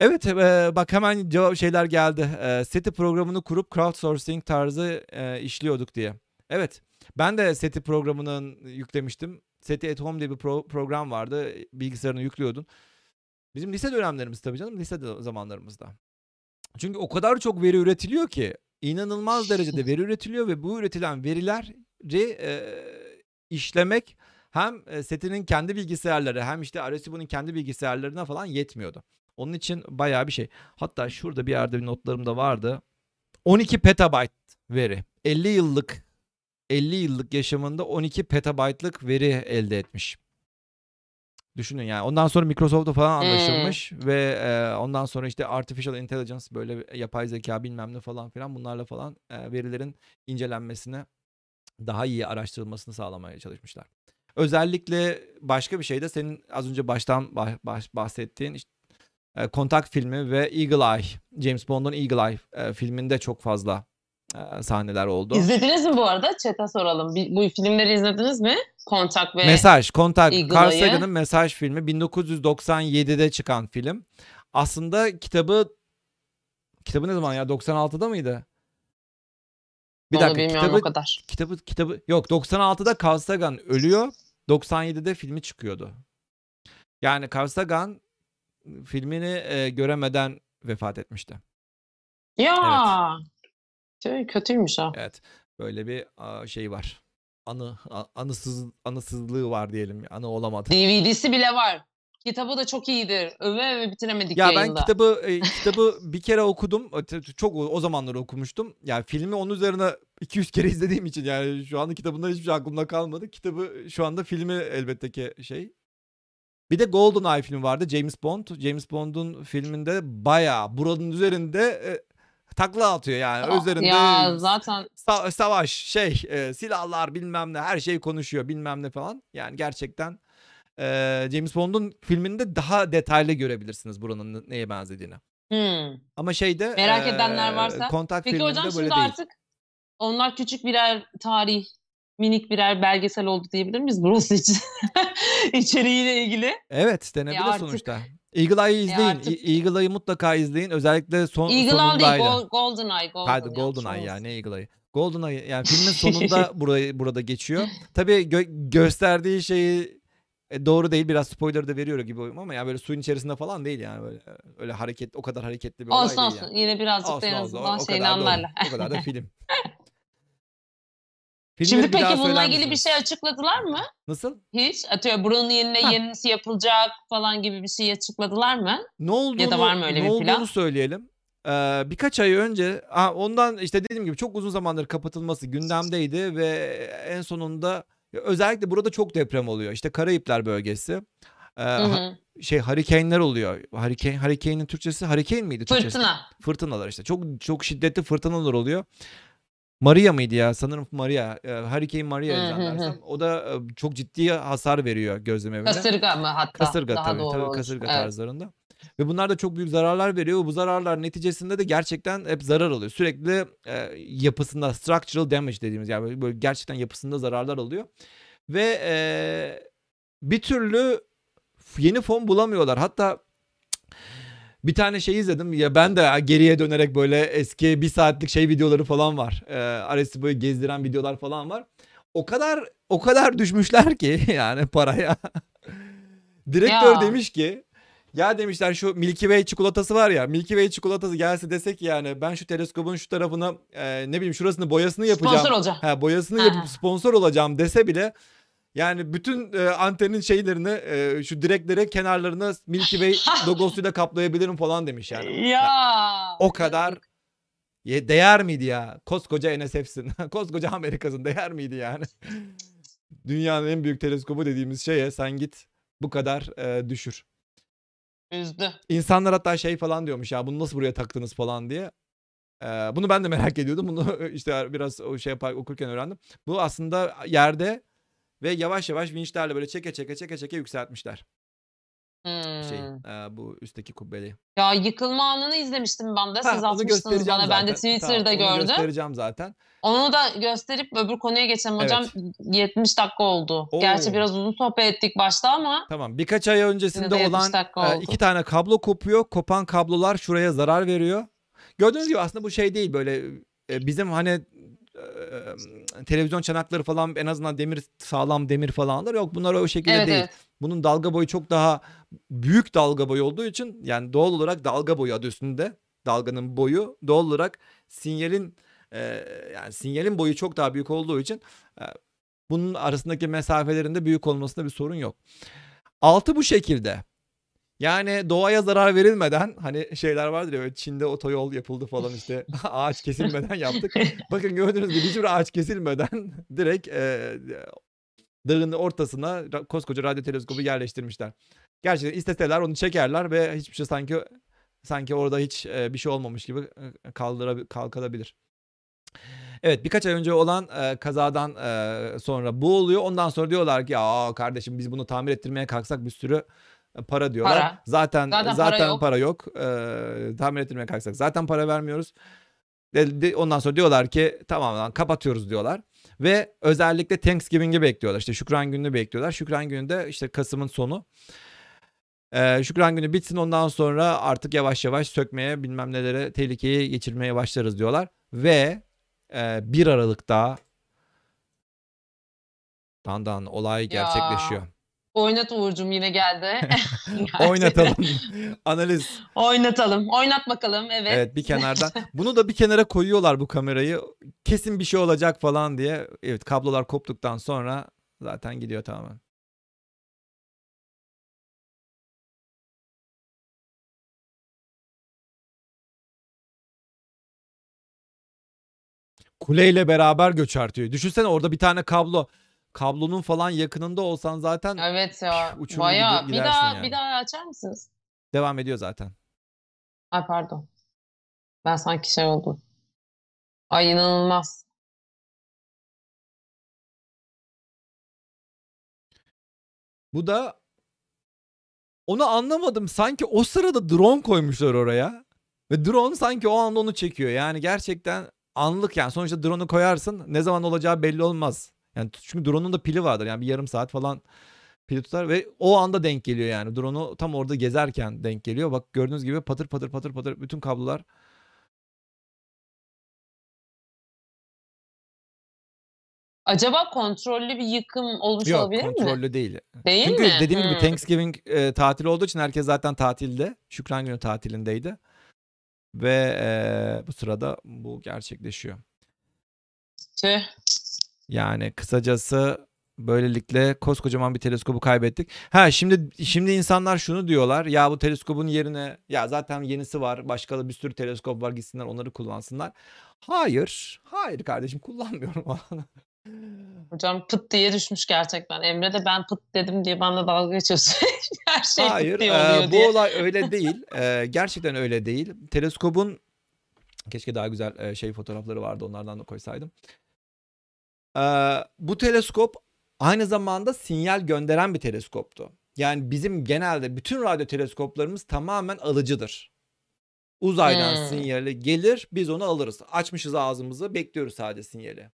Evet e, bak hemen cevap şeyler geldi. E, SETI programını kurup crowdsourcing tarzı e, işliyorduk diye. Evet Ben de SETI programının yüklemiştim. SETI at Home diye bir pro- program vardı. Bilgisayarına yüklüyordun. Bizim lise dönemlerimiz tabii canım. Lise zamanlarımızda. Çünkü o kadar çok veri üretiliyor ki inanılmaz derecede veri üretiliyor ve bu üretilen verileri e, işlemek hem e, SETI'nin kendi bilgisayarları hem işte Arecibo'nun kendi bilgisayarlarına falan yetmiyordu. Onun için bayağı bir şey. Hatta şurada bir yerde bir notlarımda vardı. 12 petabyte veri. 50 yıllık 50 yıllık yaşamında 12 petabaytlık veri elde etmiş. Düşünün yani. Ondan sonra Microsoft'la falan Hmm. anlaşılmış ve e, ondan sonra işte artificial intelligence böyle yapay zeka bilmem ne falan filan bunlarla falan e, verilerin incelenmesine daha iyi araştırılmasını sağlamaya çalışmışlar. Özellikle başka bir şey de senin az önce baştan bah- baş- bahsettiğin işte, Kontak filmi ve Eagle Eye, James Bond'un Eagle Eye e, filminde çok fazla sahneler oldu. İzlediniz mi bu arada? Chat'e soralım. Bu filmleri izlediniz mi? Kontak ve Mesaj, Kontak, Carl. Sagan'ın Mesaj filmi 1997'de çıkan film. Aslında kitabı kitabı ne zaman ya 96'da mıydı? Bir Onu dakika kitabı o kadar. kitabı kitabı yok 96'da Carl Sagan ölüyor. 97'de filmi çıkıyordu. Yani Carl Sagan filmini e, göremeden vefat etmişti. Ya. Tüh, kötüymüş o. Evet. Böyle bir a, şey var. Anı a- anısız anısızlığı var diyelim. Anı olamadı. DVD'si bile var. Kitabı da çok iyidir. Öve öve bitiremedik Ya ben yayında. kitabı e, kitabı bir kere okudum. Çok o o zamanlar okumuştum. Yani filmi onun üzerine 200 kere izlediğim için yani şu anda kitabından hiçbir şey aklımda kalmadı. Kitabı şu anda filmi elbette ki şey. Bir de GoldenEye filmi vardı. James Bond. James Bond'un filminde bayağı buranın üzerinde e, takla atıyor yani. Üzerinde Ya zaten sa- savaş, şey, e, silahlar bilmem ne her şey konuşuyor bilmem ne falan. Yani gerçekten e, James Bond'un filminde daha detaylı görebilirsiniz buranın ne- neye benzediğini. hmm. Ama şeyde Merak e, edenler varsa- Kontak Peki hocam şimdi değil. artık onlar küçük birer tarih, minik birer belgesel oldu diyebilir miyiz burası için? İçeriğiyle ilgili. Evet denebilir artık- sonuçta. Eagle Eye'ı izleyin. artık- E- Eagle Eye'ı mutlaka izleyin. Özellikle son Eagle Eye değil, Golden Eye. Golden yanlış Golden Eye yani Eagle Eye. Golden Eye yani filmin sonunda burayı burada geçiyor. Tabii gö- gösterdiği şeyi e, doğru değil biraz spoiler da veriyor gibi ama yani böyle suyun içerisinde falan değil yani böyle öyle hareket o kadar hareketli bir olay Olsun değil olsun. yani. Yine birazcık da Olsun, en olsun. O- azından şeyini da anlarlar. O kadar da film. Şimdi Filmleri daha peki bununla ilgili bir şey açıkladılar mı? Nasıl? Hiç. Atıyorum buranın yerine Ha. yenisi yapılacak falan gibi bir şey açıkladılar mı? Ne olduğunu, var mı öyle ne bir olduğunu plan? söyleyelim. Ee, birkaç ay önce ha, ondan işte dediğim gibi çok uzun zamandır kapatılması gündemdeydi ve en sonunda özellikle burada çok deprem oluyor. İşte Karayipler bölgesi. Ee, Hı hı. şey hurricane'ler oluyor. Hurricane, hurricane'in Türkçesi hurricane miydi Türkçesi? Fırtına. Fırtınalar işte. Çok çok şiddetli fırtınalar oluyor. Maria mıydı ya? Sanırım Maria. E, Hurricane Maria Hı hı hı. zannedersem. O da e, çok ciddi hasar veriyor gözlem evine. Kasırga mı hatta? Kasırga Daha tabii. doğru tabii olur. kasırga Evet. tarzlarında. Ve bunlar da çok büyük zararlar veriyor. Bu zararlar neticesinde de gerçekten hep zarar alıyor. Sürekli e, yapısında structural damage dediğimiz yani böyle, böyle gerçekten yapısında zararlar alıyor. Ve e, bir türlü yeni fon bulamıyorlar. Hatta bir tane şey izledim ya ben de geriye dönerek böyle eski bir saatlik şey videoları falan var. Ee, Arecibo'yu gezdiren videolar falan var. O kadar o kadar düşmüşler ki yani paraya. Direktör Ya. demiş ki ya demişler şu Milky Way çikolatası var ya Milky Way çikolatası gelse desek yani ben şu teleskobun şu tarafına e, ne bileyim şurasını boyasını yapacağım. Sponsor olacağım. Ha, boyasını Ha. yapıp sponsor olacağım dese bile yani bütün e, antenin şeylerini e, şu direklere kenarlarına Milky Way logosuyla kaplayabilirim falan demiş yani. Ya. O kadar ye, değer miydi ya? Koskoca NSF'sin. Koskoca Amerika'sın değer miydi yani? Dünyanın en büyük teleskobu dediğimiz şeye sen git bu kadar e, düşür. Üzdü. İnsanlar hatta şey falan diyormuş ya bunu nasıl buraya taktınız falan diye. Ee, bunu ben de merak ediyordum. Bunu işte biraz o şey yapar, okurken öğrendim. Bu aslında yerde ve yavaş yavaş vinçlerle böyle çeke çeke çeke çeke yükseltmişler. Hmm. Şey, e, bu üstteki kubbeyi. Ya yıkılma anını izlemiştim ben de. Ha, Siz onu atmıştınız bana. Ben de zaten. Twitter'da Tamam, gördüm. göstereceğim zaten. Onu da gösterip öbür konuya geçelim hocam. 70 dakika oldu. Oo. Gerçi biraz uzun sohbet ettik başta ama Tamam. Birkaç ay öncesinde Yine de 70 olan e, iki tane kablo kopuyor. Kopan kablolar şuraya zarar veriyor. Gördüğünüz gibi aslında bu şey değil böyle bizim hani e, televizyon çanakları falan en azından demir sağlam demir falanlar yok. Bunlar o şekilde Evet değil. evet. Bunun dalga boyu çok daha büyük dalga boyu olduğu için yani doğal olarak dalga boyu adı üstünde. Dalganın boyu doğal olarak sinyalin e, yani sinyalin boyu çok daha büyük olduğu için e, bunun arasındaki mesafelerin de büyük olmasında bir sorun yok. Altı bu şekilde. Yani doğaya zarar verilmeden hani şeyler vardır ya Çin'de otoyol yapıldı falan işte ağaç kesilmeden yaptık. Bakın gördüğünüz gibi hiçbir ağaç kesilmeden direkt e, dağın ortasına koskoca radyo teleskobu yerleştirmişler. Gerçekten isteseler onu çekerler ve hiçbir şey sanki sanki orada hiç e, bir şey olmamış gibi e, kaldıra kalkabilir. Evet birkaç ay önce olan e, kazadan e, sonra bu oluyor. Ondan sonra diyorlar ki ya kardeşim biz bunu tamir ettirmeye kalksak bir sürü para diyorlar. Para. Zaten Zaten zaten, para para yok. yok. E, tamir ettirmeye kalksak zaten para vermiyoruz. De- de- ondan sonra diyorlar ki tamam lan kapatıyoruz diyorlar. Ve özellikle Thanksgiving'i bekliyorlar. İşte Şükran Günü'nü bekliyorlar. Şükran Günü de işte Kasım'ın sonu. Ee, Şükran Günü bitsin ondan sonra artık yavaş yavaş sökmeye bilmem nelere tehlikeye geçirmeye başlarız diyorlar. Ve e, 1 Aralık'ta dandan olay gerçekleşiyor. Oynat Uğur'cum yine geldi. Oynatalım. Analiz. Oynatalım. Oynat bakalım. Evet. Evet bir kenardan. Bunu da bir kenara koyuyorlar bu kamerayı. Kesin bir şey olacak falan diye. Evet kablolar koptuktan sonra zaten gidiyor tamamen. Kuleyle beraber göç artıyor. Düşünsene orada bir tane kablo. Kablonun falan yakınında olsan zaten Evet ya. Uçurur Bayağı. gibi Bir gidersin daha yani. bir daha açar mısınız? devam ediyor zaten. Ay pardon. Ben sanki şey oldum. Ay inanılmaz. Bu da onu anlamadım. Sanki o sırada drone koymuşlar oraya. Ve drone sanki o anda onu çekiyor. Yani gerçekten anlık yani. Sonuçta drone'u koyarsın. Ne zaman olacağı belli olmaz. Yani çünkü drone'un da pili vardır. Yani bir yarım saat falan pili tutar ve o anda denk geliyor yani. Drone'u tam orada gezerken denk geliyor. Bak gördüğünüz gibi patır patır patır patır bütün kablolar Acaba kontrollü bir yıkım olmuş yok olabilir mi? kontrollü değil. Değil Çünkü mi? dediğim gibi Hmm. Thanksgiving e, tatili olduğu için herkes zaten tatilde. Şükran günü tatilindeydi. Ve e, bu sırada bu gerçekleşiyor. Tüh. Yani kısacası böylelikle koskocaman bir teleskobu kaybettik. Ha şimdi şimdi insanlar şunu diyorlar. Ya bu teleskobun yerine ya zaten yenisi var. Başka da bir sürü teleskop var. Gitsinler onları kullansınlar. Hayır. Hayır kardeşim kullanmıyorum. Hocam pıt diye düşmüş gerçekten. Emre de ben pıt dedim diye bana dalga geçiyorsun. Her şey Hayır, pıt diye oluyor bu diye. olay öyle değil. Eee, gerçekten öyle değil. Teleskobun keşke daha güzel şey fotoğrafları vardı onlardan da koysaydım. Eee, bu teleskop aynı zamanda sinyal gönderen bir teleskoptu. Yani bizim genelde bütün radyo teleskoplarımız tamamen alıcıdır. Uzaydan Hmm. sinyali gelir, biz onu alırız. Açmışız ağzımızı, bekliyoruz sadece sinyali.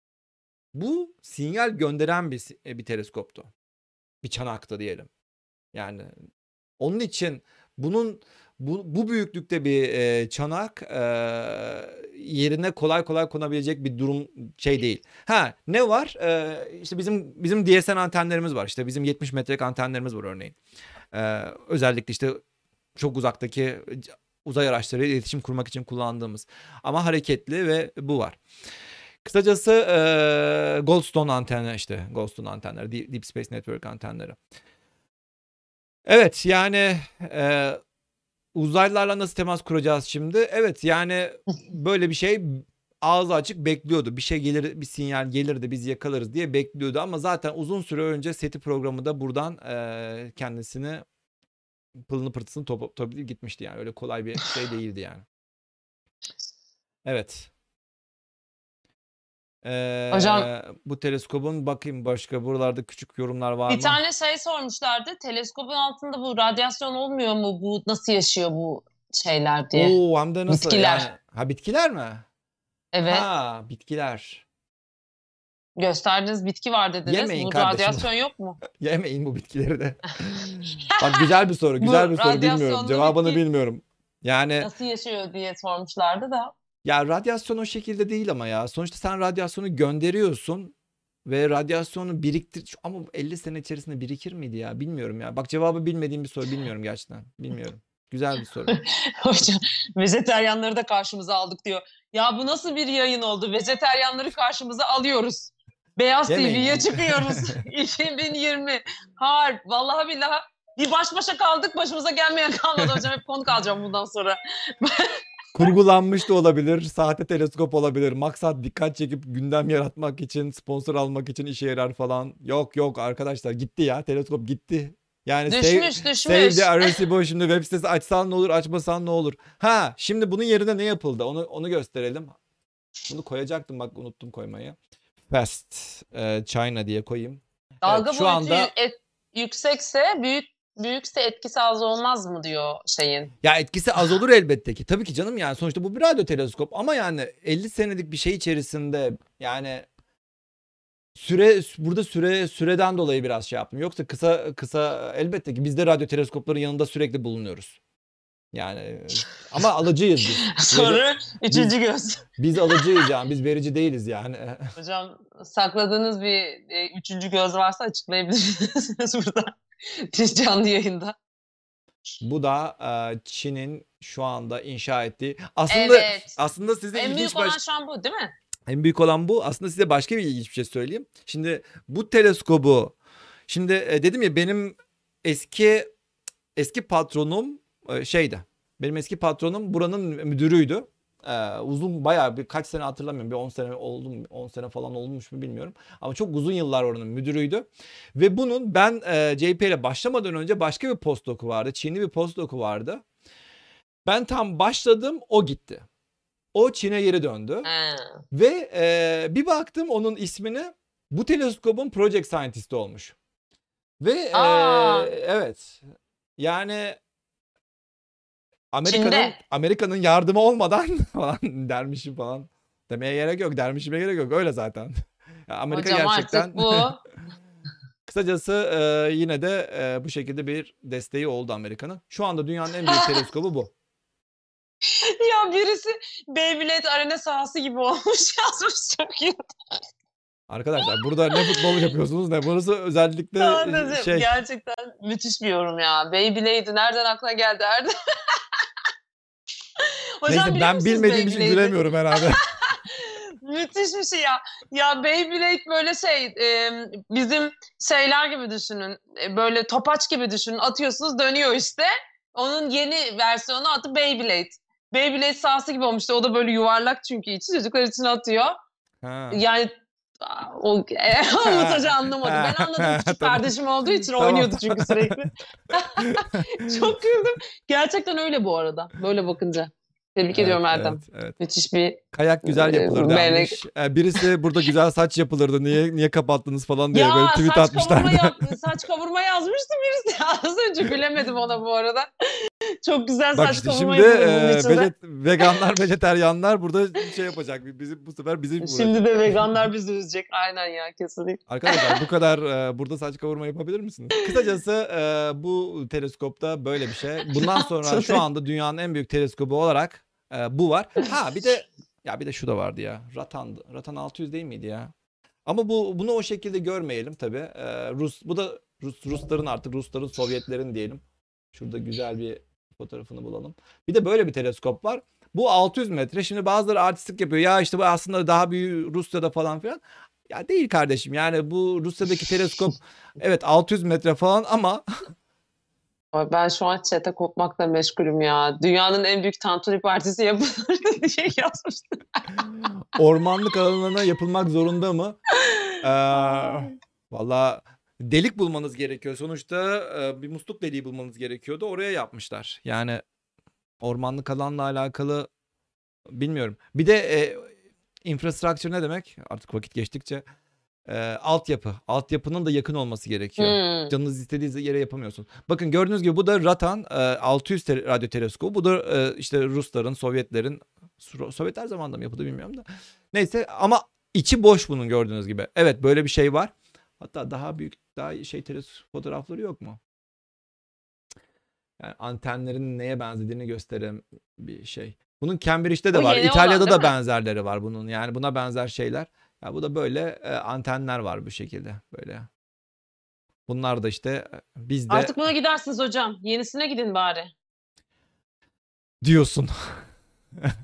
Bu sinyal gönderen bir e, bir teleskoptu. Bir çanaktı diyelim. Yani onun için bunun bu, bu büyüklükte bir e, çanak e, yerine kolay kolay konabilecek bir durum şey değil. Ha ne var? E, işte bizim bizim DSN antenlerimiz var. İşte bizim 70 metrelik antenlerimiz var örneğin. E, özellikle işte çok uzaktaki uzay araçlarıyla iletişim kurmak için kullandığımız. Ama hareketli ve bu var. Kısacası e, Goldstone antenler işte Goldstone antenleri, Deep Space Network antenleri. Evet yani e, uzaylılarla nasıl temas kuracağız şimdi? Evet yani böyle bir şey ağzı açık bekliyordu. Bir şey gelir, bir sinyal gelirdi biz yakalarız diye bekliyordu. Ama zaten uzun süre önce SETI programı da buradan e, kendisini pılını pırtısını top, toplayıp gitmişti yani. Öyle kolay bir şey değildi yani. Evet. Hocam- Ee, bu teleskobun bakayım başka buralarda küçük yorumlar var Bir mı? tane şey sormuşlardı. Teleskobun altında bu radyasyon olmuyor mu? Bu nasıl yaşıyor bu şeyler diye. Oo hem de nasıl Bitkiler. yani? Ha bitkiler mi? Evet. Ha bitkiler. Gösterdiğiniz bitki var dediniz. Yemeyin bu kardeşim. radyasyon yok mu? Yemeyin bu bitkileri de. Bak güzel bir soru. Güzel bir soru bilmiyorum. radyasyonlu Cevabını bitki- bilmiyorum. Yani Nasıl yaşıyor diye sormuşlardı da. Ya radyasyon o şekilde değil ama ya. Sonuçta sen radyasyonu gönderiyorsun ve radyasyonu biriktir ama 50 sene içerisinde birikir miydi ya? Bilmiyorum ya. Bak cevabı bilmediğim bir soru bilmiyorum gerçekten. Bilmiyorum. Güzel bir soru. Hocam vejeteryanları da karşımıza aldık diyor. Ya bu nasıl bir yayın oldu? Vejeteryanları karşımıza alıyoruz. Beyaz. TV'ye çıkıyoruz. 2020. Harp. Vallahi billahi bir baş başa kaldık. Başımıza gelmeyen kalmadı hocam. Hep konuk alacağım bundan sonra. Kurgulanmış da olabilir. Sahte teleskop olabilir. Maksat dikkat çekip gündem yaratmak için, sponsor almak için işe yarar falan. Yok yok arkadaşlar gitti ya. Teleskop gitti. Yani save- Düşmüş Save düşmüş. the Arecibo şimdi web sitesi açsan ne olur açmasan ne olur. Ha şimdi bunun yerine ne yapıldı onu onu gösterelim. Bunu koyacaktım bak unuttum koymayı. Fast e, China diye koyayım. Dalga Evet, şu boyutu anda- et- yüksekse büyük büyükse etkisi az olmaz mı diyor şeyin. Ya etkisi az olur elbette ki. Tabii ki canım yani sonuçta bu bir radyo teleskop ama yani 50 senelik bir şey içerisinde yani süre burada süre süreden dolayı biraz şey yaptım. Yoksa kısa kısa elbette ki biz de radyo teleskopların yanında sürekli bulunuyoruz. Yani ama alıcıyız biz. Sonra üçüncü göz. Biz alıcıyız yani biz verici değiliz yani. Hocam sakladığınız bir e, üçüncü göz varsa açıklayabilirsiniz burada. Bir canlı yayında. Bu da e, Çin'in şu anda inşa ettiği aslında evet. aslında size En ilginç büyük baş- olan şu an bu değil mi? En büyük olan bu. Aslında size başka bir ilginç bir şey söyleyeyim. Şimdi bu teleskobu şimdi e, dedim ya benim eski eski patronum e, şeydi. Benim eski patronum buranın müdürüydü. Ee, uzun bayağı bir kaç sene hatırlamıyorum. Bir 10 sene oldu mu? 10 sene falan olmuş mu bilmiyorum. Ama çok uzun yıllar oranın müdürüydü. Ve bunun ben e, JP ile başlamadan önce başka bir postdocu vardı. Çinli bir postdocu vardı. Ben tam başladım o gitti. O Çin'e geri döndü. Ve e, bir baktım onun ismini bu teleskobun project scientist'i olmuş. Ve e, evet yani Amerika'nın Çin'de. Amerika'nın yardımı olmadan falan dermişim falan demeye gerek yok dermişime gerek yok öyle zaten. Ya Amerika Hocam gerçekten artık bu kısacası e, yine de e, bu şekilde bir desteği oldu Amerika'nın. Şu anda dünyanın en büyük teleskobu bu. ya birisi Beyblade arena sahası gibi olmuş yazmış çok iyi. Arkadaşlar burada ne futbol yapıyorsunuz ne burası özellikle Sadece şey gerçekten müthiş bir yorum ya. Beyblade'i nereden aklına geldi Erdem? Hocam Neyse ben bilmediğim için gülemiyorum herhalde. Müthiş bir şey ya. Ya Beyblade böyle şey e, bizim şeyler gibi düşünün. E, böyle topaç gibi düşünün. Atıyorsunuz dönüyor işte. Onun yeni versiyonu adı Beyblade. Beyblade sahası gibi olmuştu. O da böyle yuvarlak çünkü içi çocuklar için atıyor. Ha. Yani o e, Umut Hoca anlamadı. Ben anladım küçük Tamam. kardeşim olduğu için Tamam. oynuyordu çünkü sürekli. Çok güldüm. Gerçekten öyle bu arada. Böyle bakınca. Tebrik ediyorum Evet, Erdem. Evet, evet. Müthiş bir Kayak güzel Ee, yapılırdı melek- demiş. Ee, birisi burada güzel saç yapılırdı. Niye niye kapattınız falan diye ya böyle tweet saç kavurma, atmışlardı. yap- saç kavurma yazmıştı birisi. Az önce gülemedim ona bu arada. Çok güzel Bak saç işte kavurma şimdi yapılır e, vejet, veganlar, vejeteryanlar burada şey yapacak. Bizim bu sefer bizim uğraşacak. Şimdi de veganlar bizi üzecek. Aynen ya kesinlikle. Arkadaşlar bu kadar e, burada saç kavurma yapabilir misiniz? Kısacası e, bu teleskopta böyle bir şey. Bundan sonra şu anda dünyanın en büyük teleskobu olarak e, bu var. Ha bir de ya bir de şu da vardı ya. Ratan Ratan 600 değil miydi ya? Ama bu bunu o şekilde görmeyelim tabii. E, Rus bu da Rus Rusların artık Rusların Sovyetlerin diyelim. Şurada güzel bir fotoğrafını bulalım. Bir de böyle bir teleskop var. Bu 600 metre. Şimdi bazıları artistlik yapıyor. Ya işte bu aslında daha büyük Rusya'da falan filan. Ya değil kardeşim. Yani bu Rusya'daki teleskop evet 600 metre falan ama Ay, Ben şu an çete kopmakla meşgulüm ya. Dünyanın en büyük tantuni partisi yapılır diye yazmıştı. ormanlık alanına yapılmak zorunda mı? Ee, Valla delik bulmanız gerekiyor. Sonuçta e, bir musluk deliği bulmanız gerekiyordu. Oraya yapmışlar. Yani ormanlık alanla alakalı bilmiyorum. Bir de e, infrastructure ne demek? Artık vakit geçtikçe e, altyapı. Altyapının da yakın olması gerekiyor. Hmm. Canınız istediği yere yapamıyorsun. Bakın gördüğünüz gibi bu da Ratan e, 600 te- radyo teleskobu. Bu da e, işte Rusların, Sovyetlerin So- Sovyetler zamanında mı yapıldı bilmiyorum da. Neyse ama içi boş bunun gördüğünüz gibi. Evet böyle bir şey var. Hatta daha büyük daha şey teleskop fotoğrafları yok mu? Yani antenlerin neye benzediğini gösteren bir şey. Bunun Cambridge'de de Bu var. olan, İtalya'da değil da mi? benzerleri var bunun. Yani buna benzer şeyler. Ya bu da böyle e, antenler var bu şekilde böyle. Bunlar da işte e, bizde Artık buna gidersiniz hocam. Yenisine gidin bari. diyorsun.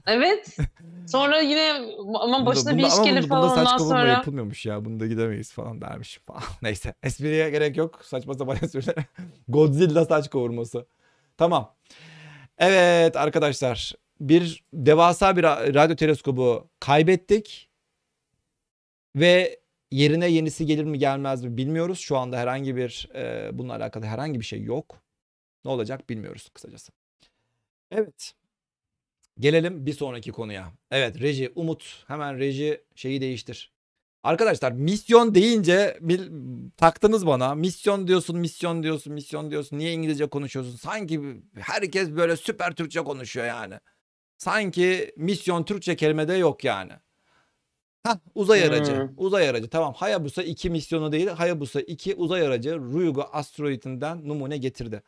Evet. Sonra yine aman Bunda- başına bir bunda- iş ama gelir bunda, bunda falan saç ondan sonra. yapılmıyormuş ya. Bunda gidemeyiz falan dermiş falan. Neyse. Espriye gerek yok. Saçma sapan espriler. Godzilla saç kavurması. Tamam. Evet arkadaşlar. Bir devasa bir ra- radyo teleskobu kaybettik. Ve yerine yenisi gelir mi gelmez mi bilmiyoruz. Şu anda herhangi bir e, bununla alakalı herhangi bir şey yok. Ne olacak bilmiyoruz kısacası. Evet. Gelelim bir sonraki konuya. Evet reji Umut hemen reji şeyi değiştir. Arkadaşlar misyon deyince bil- taktınız bana. Misyon diyorsun, misyon diyorsun, misyon diyorsun. Niye İngilizce konuşuyorsun? Sanki herkes böyle süper Türkçe konuşuyor yani. Sanki misyon Türkçe kelimede yok yani. Hah, uzay aracı. Hmm. Uzay aracı. Tamam. Hayabusa 2 misyonu değil. Hayabusa 2 uzay aracı Ryugu asteroidinden numune getirdi.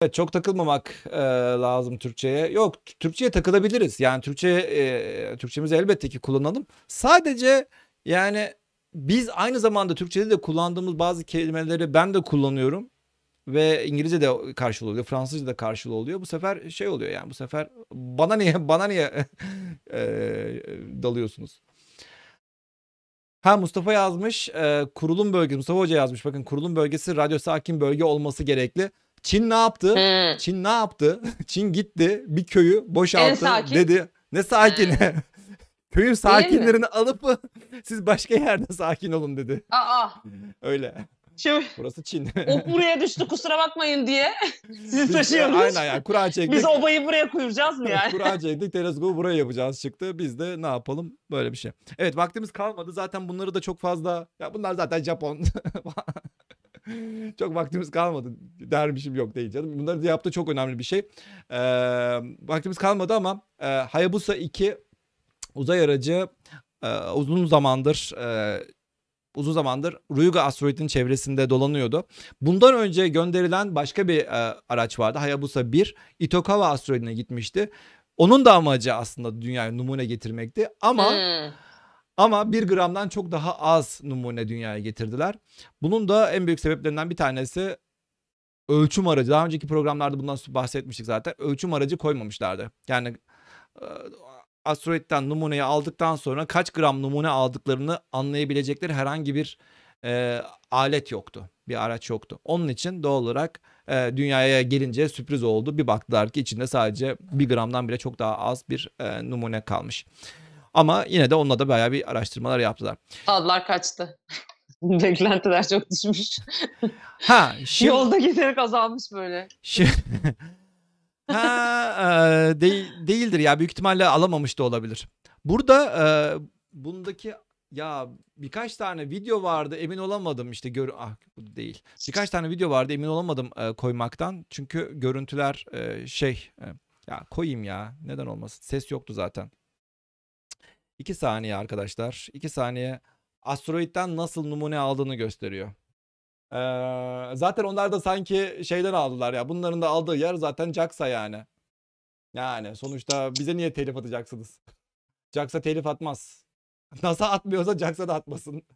Evet, çok takılmamak e, lazım Türkçe'ye. Yok, Türkçe'ye takılabiliriz. Yani Türkçe e, Türkçemizi elbette ki kullanalım. Sadece yani biz aynı zamanda Türkçe'de de kullandığımız bazı kelimeleri ben de kullanıyorum ve İngilizce de karşılığı oluyor, Fransızca da karşılığı oluyor. Bu sefer şey oluyor yani bu sefer bana niye bana niye e, dalıyorsunuz? Ha Mustafa yazmış. e, kurulum bölgesi. Mustafa Hoca yazmış. Bakın kurulum bölgesi radyo sakin bölge olması gerekli. Çin ne yaptı? Hı. Çin ne yaptı? Çin gitti bir köyü boşalttı sakin. dedi. Ne sakini? Köyün mi? sakinlerini alıp siz başka yerde sakin olun dedi. Aa, Öyle. Şu Burası Çin. ok buraya düştü kusura bakmayın diye sizi taşıyoruz. aynen yani Kur'an çektik. Biz obayı buraya koyacağız mı yani? Kur'an çektik teleskobu buraya yapacağız çıktı. Biz de ne yapalım böyle bir şey. Evet vaktimiz kalmadı. Zaten bunları da çok fazla ya bunlar zaten Japon. çok vaktimiz kalmadı dermişim yok değil canım. Bunları da yaptı çok önemli bir şey. Ee, vaktimiz kalmadı ama e, Hayabusa 2 uzay aracı e, uzun zamandır e, uzun zamandır Ryuga asteroidinin çevresinde dolanıyordu. Bundan önce gönderilen başka bir e, araç vardı. Hayabusa 1 Itokawa asteroidine gitmişti. Onun da amacı aslında dünyaya numune getirmekti. Ama Hı. ama 1 gramdan çok daha az numune dünyaya getirdiler. Bunun da en büyük sebeplerinden bir tanesi ölçüm aracı. Daha önceki programlarda bundan bahsetmiştik zaten. Ölçüm aracı koymamışlardı. Yani asteroidden numuneyi aldıktan sonra kaç gram numune aldıklarını anlayabilecekleri herhangi bir e, alet yoktu. Bir araç yoktu. Onun için doğal olarak e, dünyaya gelince sürpriz oldu. Bir baktılar ki içinde sadece bir gramdan bile çok daha az bir e, numune kalmış. Ama yine de onunla da bayağı bir araştırmalar yaptılar. Adlar kaçtı. Beklentiler çok düşmüş. Ha şimdi Yolda giderek azalmış böyle. Şi- ha e, değil, değildir ya büyük ihtimalle alamamış da olabilir. Burada e, bundaki ya birkaç tane video vardı emin olamadım işte gör ah bu değil. Birkaç tane video vardı emin olamadım e, koymaktan. Çünkü görüntüler e, şey e, ya koyayım ya neden olmasın. Ses yoktu zaten. İki saniye arkadaşlar. iki saniye asteroidden nasıl numune aldığını gösteriyor. Ee, zaten onlar da sanki şeyden aldılar ya. Bunların da aldığı yer zaten JAXA yani. Yani sonuçta bize niye telif atacaksınız? JAXA telif atmaz. NASA atmıyorsa JAXA da atmasın.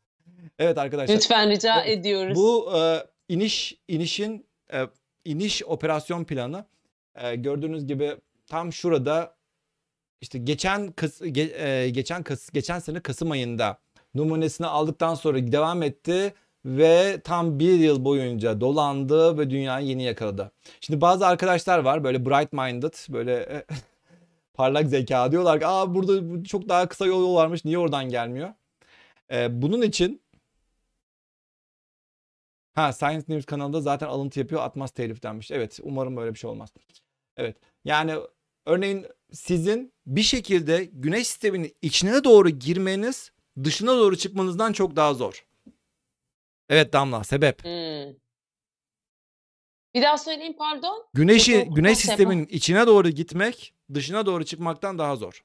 Evet arkadaşlar. Lütfen rica Evet. ediyoruz. Bu e, iniş inişin e, iniş operasyon planı e, gördüğünüz gibi tam şurada işte geçen Kas- ge- e, geçen Kas- geçen sene Kasım ayında numunesini aldıktan sonra devam etti ve tam bir yıl boyunca dolandı ve dünyayı yeni yakaladı. Şimdi bazı arkadaşlar var böyle bright minded böyle e, parlak zeka diyorlar ki aa burada çok daha kısa yol varmış niye oradan gelmiyor? E, bunun için Ha Science News kanalında zaten alıntı yapıyor atmaz telif denmiş. Evet umarım böyle bir şey olmaz. Evet yani örneğin sizin bir şekilde güneş sisteminin içine doğru girmeniz dışına doğru çıkmanızdan çok daha zor. Evet Damla sebep. Hmm. Bir daha söyleyeyim pardon. Güneşi güneş sebep. sisteminin içine doğru gitmek dışına doğru çıkmaktan daha zor.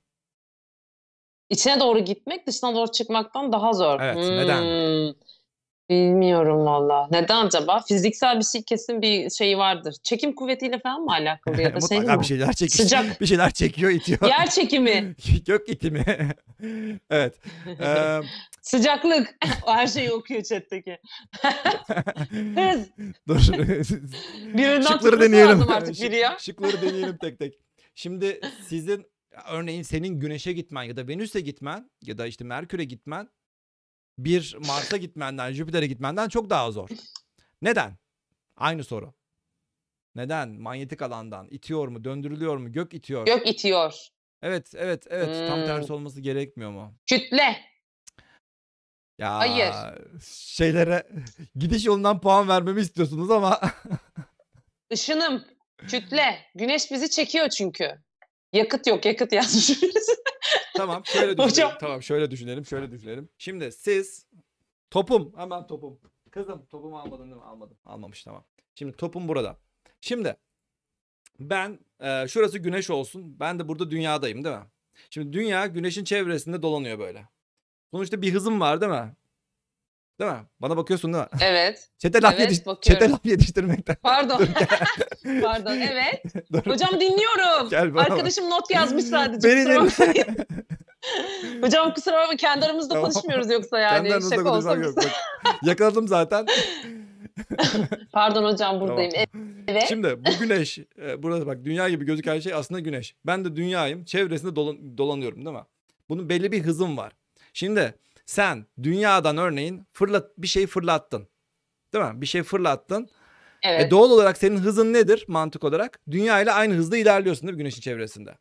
İçine doğru gitmek dışına doğru çıkmaktan daha zor. Evet, neden? Hmm. Bilmiyorum valla. Neden acaba? Fiziksel bir şey kesin bir şey vardır. Çekim kuvvetiyle falan mı alakalı ya da şey mi? bir şeyler çekiyor. Sıcak. Bir şeyler çekiyor, itiyor. Yer çekimi, Gök itimi. evet. Ee, sıcaklık. O Her şeyi okuyor chatteki. Hız. dur. Birinden Şıkları deneyelim. artık biri ya. Şıkları deneyelim tek tek. Şimdi sizin örneğin senin Güneş'e gitmen ya da Venüs'e gitmen ya da işte Merkür'e gitmen bir Mars'a gitmenden, Jüpiter'e gitmenden çok daha zor. Neden? Aynı soru. Neden? Manyetik alandan itiyor mu, döndürülüyor mu, gök itiyor. Gök itiyor. Evet, evet, evet. Tam Hmm. tersi olması gerekmiyor mu? Kütle. Ya Hayır. şeylere gidiş yolundan puan vermemi istiyorsunuz ama Işınım. Kütle. Güneş bizi çekiyor çünkü. Yakıt yok. Yakıt yazmış birisi. Tamam şöyle düşünelim. Hocam. Tamam şöyle düşünelim. Şöyle düşünelim. Şimdi siz topum hemen topum. Kızım topumu almadın değil mi? Almadım. Almamış tamam. Şimdi topum burada. Şimdi ben e, şurası güneş olsun. Ben de burada dünyadayım değil mi? Şimdi dünya güneşin çevresinde dolanıyor böyle. Sonuçta bir hızım var değil mi? Değil mi? Bana bakıyorsun değil mi? Evet. Çete laf, Evet, yetiş- bakıyorum. çete laf yetiştirmekten. Pardon. Pardon. Evet. Dur. Hocam dinliyorum. Gel bana bak. Arkadaşım not yazmış sadece. Beni dinle. Hocam kusura bakma kendi aramızda Tamam. konuşmuyoruz yoksa yani. Kendi Şaka olsa yok. Bak, yakaladım zaten. Pardon hocam buradayım. Evet. Şimdi bu güneş, e, burada bak dünya gibi gözüken şey aslında güneş. Ben de dünyayım, çevresinde dolan- dolanıyorum değil mi? Bunun belli bir hızım var. Şimdi sen dünyadan örneğin fırlat bir şey fırlattın. Değil mi? Bir şey fırlattın. Evet. E doğal olarak senin hızın nedir mantık olarak? Dünya ile aynı hızda ilerliyorsun değil mi güneşin çevresinde?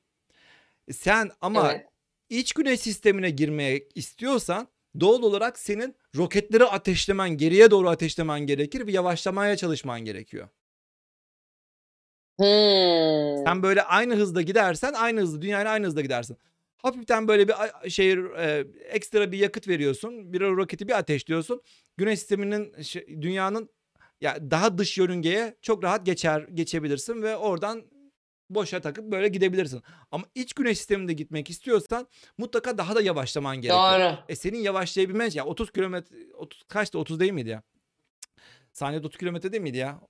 E Sen ama evet. iç güneş sistemine girmeye istiyorsan doğal olarak senin roketleri ateşlemen, geriye doğru ateşlemen gerekir ve yavaşlamaya çalışman gerekiyor. Hmm. Sen böyle aynı hızda gidersen aynı hızda dünyayla aynı hızda gidersin. Hafiften böyle bir şey e, ekstra bir yakıt veriyorsun. Bir roketi bir ateşliyorsun. Güneş sisteminin dünyanın ya daha dış yörüngeye çok rahat geçer geçebilirsin ve oradan boşa takıp böyle gidebilirsin. Ama iç güneş sisteminde gitmek istiyorsan mutlaka daha da yavaşlaman gerekiyor. Doğru. E senin yavaşlayabilmen ya 30 kilometre 30 kaçtı 30 değil miydi ya? Saniyede 30 kilometre değil miydi ya?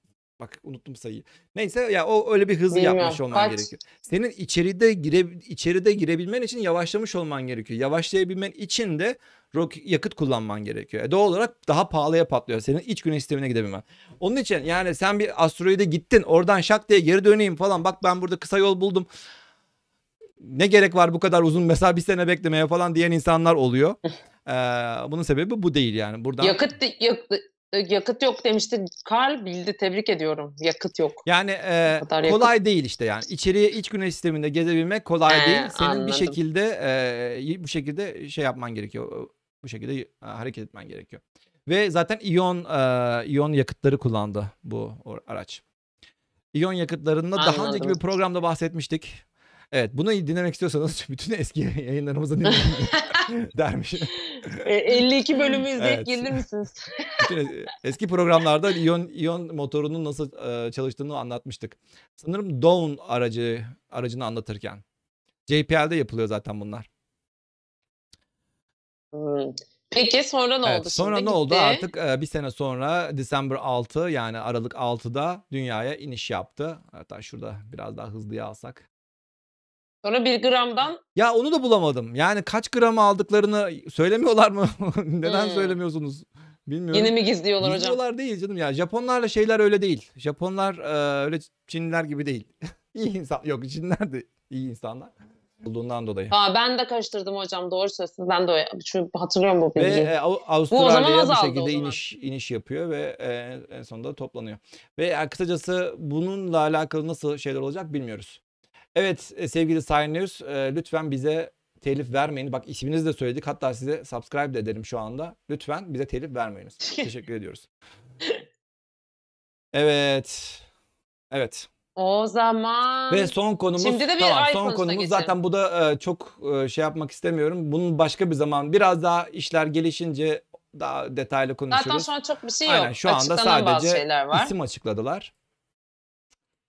Bak unuttum sayıyı. Neyse ya o öyle bir hızı Bilmiyorum. yapmış olman Kaç? gerekiyor. Senin içeride gire, içeride girebilmen için yavaşlamış olman gerekiyor. Yavaşlayabilmen için de rok- yakıt kullanman gerekiyor. E doğal olarak daha pahalıya patlıyor senin iç güneş sistemine gidebilmen. Onun için yani sen bir asteroide gittin oradan şak diye geri döneyim falan bak ben burada kısa yol buldum. Ne gerek var bu kadar uzun mesela bir sene beklemeye falan diyen insanlar oluyor. Ee, bunun sebebi bu değil yani. Buradan Yakıt, yakıt, yakıt yok demişti. Karl bildi. Tebrik ediyorum. Yakıt yok. Yani e, kolay değil işte yani. İçeriye iç güneş sisteminde gezebilmek kolay He, değil. Senin anladım. bir şekilde e, bu şekilde şey yapman gerekiyor. Bu şekilde e, hareket etmen gerekiyor. Ve zaten iyon e, iyon yakıtları kullandı bu araç. İyon yakıtlarında daha önceki Anladım. bir programda bahsetmiştik. Evet bunu dinlemek istiyorsanız bütün eski yayınlarımızı dinleyin dermiş. E, 52 bölümü izleyip Evet. gelir misiniz? Bütün es- eski programlarda iyon iyon motorunun nasıl e, çalıştığını anlatmıştık. Sanırım Dawn aracı aracını anlatırken. JPL'de yapılıyor zaten bunlar. Hmm. Peki sonra ne Evet, oldu sonra şimdi? ne oldu? Gitti. Artık e, bir sene sonra December 6 yani Aralık 6'da dünyaya iniş yaptı. Hatta şurada biraz daha hızlıya alsak. Sonra bir gramdan Ya onu da bulamadım. Yani kaç gram aldıklarını söylemiyorlar mı? Neden Hmm. söylemiyorsunuz? Bilmiyorum. yine mi gizliyorlar hocam? Gizliyorlar değil canım ya. Japonlarla şeyler öyle değil. Japonlar e, öyle Çinliler gibi değil. iyi insan yok Çinliler de iyi insanlar olduğundan dolayı. Aa, ben de karıştırdım hocam. Doğru söylüyorsunuz. Ben de şu, hatırlıyorum bu Ve bilgiyi. e, Av- zaman Avustralya'ya bu o şekilde iniş iniş yapıyor ve e, en sonunda toplanıyor. Ve yani kısacası bununla alakalı nasıl şeyler olacak bilmiyoruz. Evet e, sevgili Sayınlıyoruz lütfen bize telif vermeyin. Bak isminizi de söyledik. Hatta size subscribe de edelim şu anda. Lütfen bize telif vermeyiniz. Teşekkür ediyoruz. Evet. Evet. O zaman Ve son konumuz Şimdi de bir tamam ay son konumuz geçelim. zaten bu da e, çok e, şey yapmak istemiyorum. Bunun başka bir zaman biraz daha işler gelişince daha detaylı konuşuruz. zaten şu an çok bir şey yok. Aynen şu anda Açıklanan bazı sadece şeyler var. isim açıkladılar.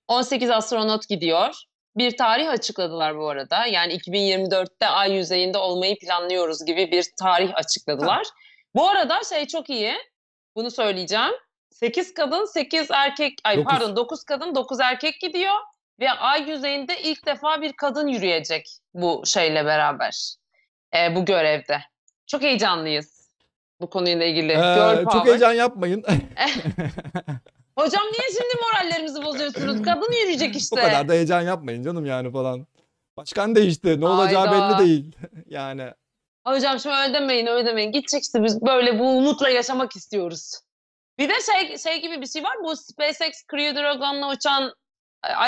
18 astronot gidiyor. Bir tarih açıkladılar bu arada. Yani 2024'te ay yüzeyinde olmayı planlıyoruz gibi bir tarih açıkladılar. Bu arada şey çok iyi. Bunu söyleyeceğim. 8 kadın, 8 erkek, ay Dokuz. pardon 9 kadın, 9 erkek gidiyor ve ay yüzeyinde ilk defa bir kadın yürüyecek bu şeyle beraber. Ee, bu görevde. Çok heyecanlıyız bu konuyla ilgili. Ee, çok heyecan yapmayın. Hocam niye şimdi morallerimizi bozuyorsunuz? Kadın yürüyecek işte. o kadar da heyecan yapmayın canım yani falan. Başkan değişti. Ne olacağı Hayda. belli değil. yani Hocam şimdi öyle demeyin öyle demeyin. Gidecek işte biz böyle bu umutla yaşamak istiyoruz. Bir de şey, şey gibi bir şey var. Bu SpaceX Crew Dragon'la uçan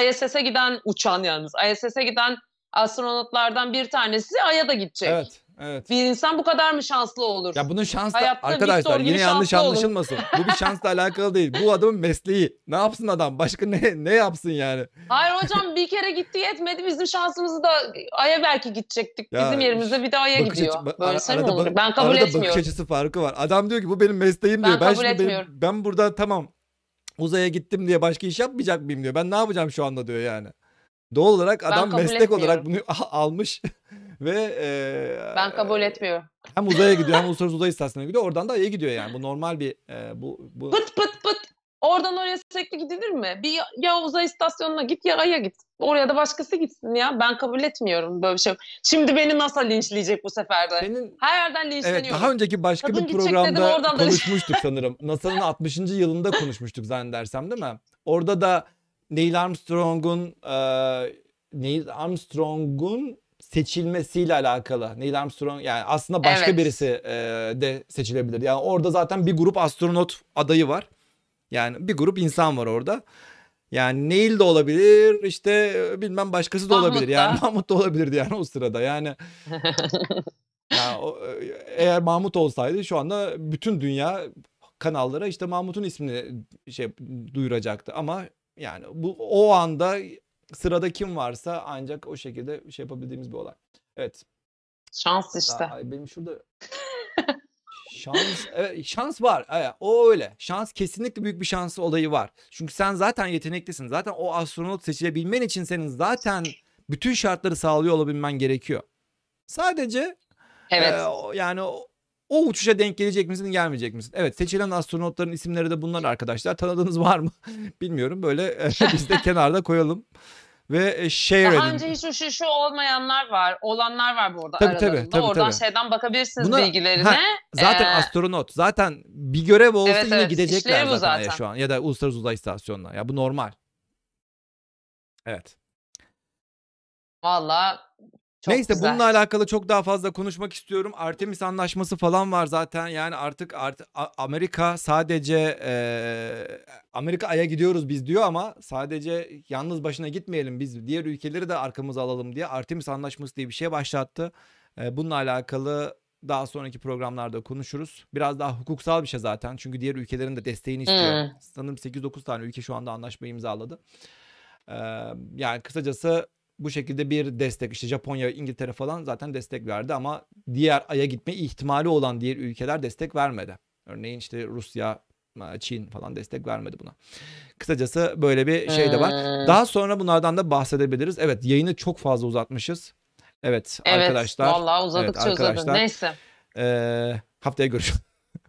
ISS'e giden uçan yalnız. ISS'e giden astronotlardan bir tanesi Ay'a da gidecek. evet. Evet. Bir insan bu kadar mı şanslı olur? Ya bunun şans da Hayatta arkadaşlar yine yanlış anlaşılmasın. Bu bir şansla alakalı değil. Bu adamın mesleği. Ne yapsın adam? Başka ne ne yapsın yani? Hayır hocam bir kere gitti yetmedi. Bizim şansımızı da Ay'a belki gidecektik. Ya, Bizim yerimizde bir de Ay'a Bakış gidiyor. açı- Böyle arada olur? bak- Ben kabul arada bakış etmiyorum. açısı farkı var. Adam diyor ki bu benim mesleğim Ben diyor. Ben kabul şimdi benim- etmiyorum. ben burada tamam uzaya gittim diye başka iş yapmayacak mıyım diyor. Ben ne yapacağım şu anda diyor yani. Doğal olarak adam meslek olarak bunu almış ve e, Ben kabul etmiyorum. hem uzaya gidiyor hem uluslararası uzay istasyonuna gidiyor. Oradan da Ay'a gidiyor yani. Bu normal bir e, bu bu Pıt pıt pıt. Oradan oraya sürekli gidilir mi? Bir ya, ya uzay istasyonuna git ya Ay'a git. Oraya da başkası gitsin ya. Ben kabul etmiyorum böyle bir şey. Şimdi beni NASA linçleyecek bu sefer de. senin Her yerden Evet linçleniyorum. daha önceki başka Kadın bir dedim, programda da- konuşmuştuk sanırım. NASA'nın 60. yılında konuşmuştuk zannedersem değil mi? Orada da Neil Armstrong'un e, Neil Armstrong'un seçilmesiyle alakalı. Neil Armstrong yani aslında başka Evet. birisi e, de seçilebilir. Yani orada zaten bir grup astronot adayı var. Yani bir grup insan var orada. Yani Neil de olabilir, işte e, bilmem başkası da Mahmut olabilir. da. Yani Mahmut da olabilirdi yani o sırada. Yani ya o, e, eğer Mahmut olsaydı şu anda bütün dünya kanallara işte Mahmut'un ismini şey duyuracaktı ama yani bu o anda sırada kim varsa ancak o şekilde şey yapabildiğimiz bir olay. Evet. Şans işte. Aa, benim şurada şans evet, şans var. Evet, o öyle. Şans kesinlikle büyük bir şansı olayı var. Çünkü sen zaten yeteneklisin. Zaten o astronot seçilebilmen için senin zaten bütün şartları sağlıyor olabilmen gerekiyor. Sadece Evet. o- yani o, uçuşa denk gelecek misin gelmeyecek misin? Evet seçilen astronotların isimleri de bunlar arkadaşlar. Tanıdığınız var mı? Bilmiyorum. Böyle e, biz de kenarda koyalım. Ve share Daha edin. önce hiç uçuşu olmayanlar var. Olanlar var bu arada Tabii, tabii, aralarında. tabii, Oradan tabii. şeyden bakabilirsiniz Buna- bilgilerine. Ha, Zaten Ee, astronot. Zaten bir görev olsa Evet, yine evet. gidecekler zaten, zaten. şu an. Ya da Uluslararası Uzay İstasyonu'na. Ya bu normal. Evet. Valla çok Neyse güzel. bununla alakalı çok daha fazla konuşmak istiyorum. Artemis anlaşması falan var zaten. Yani artık art- Amerika sadece eee, Amerika Ay'a gidiyoruz biz diyor ama sadece yalnız başına gitmeyelim biz diğer ülkeleri de arkamıza alalım diye Artemis anlaşması diye bir şey başlattı. Eee, bununla alakalı daha sonraki programlarda konuşuruz. Biraz daha hukuksal bir şey zaten. Çünkü diğer ülkelerin de desteğini istiyor. Hmm. Sanırım 8-9 tane ülke şu anda anlaşmayı imzaladı. Eee, yani kısacası bu şekilde bir destek işte Japonya, İngiltere falan zaten destek verdi ama diğer aya gitme ihtimali olan diğer ülkeler destek vermedi. Örneğin işte Rusya, Çin falan destek vermedi buna. Kısacası böyle bir şey de var. Hmm. Daha sonra bunlardan da bahsedebiliriz. Evet yayını çok fazla uzatmışız. Evet, Evet, arkadaşlar. vallahi uzadıkça evet, uzadı. Neyse. eee, haftaya görüşürüz.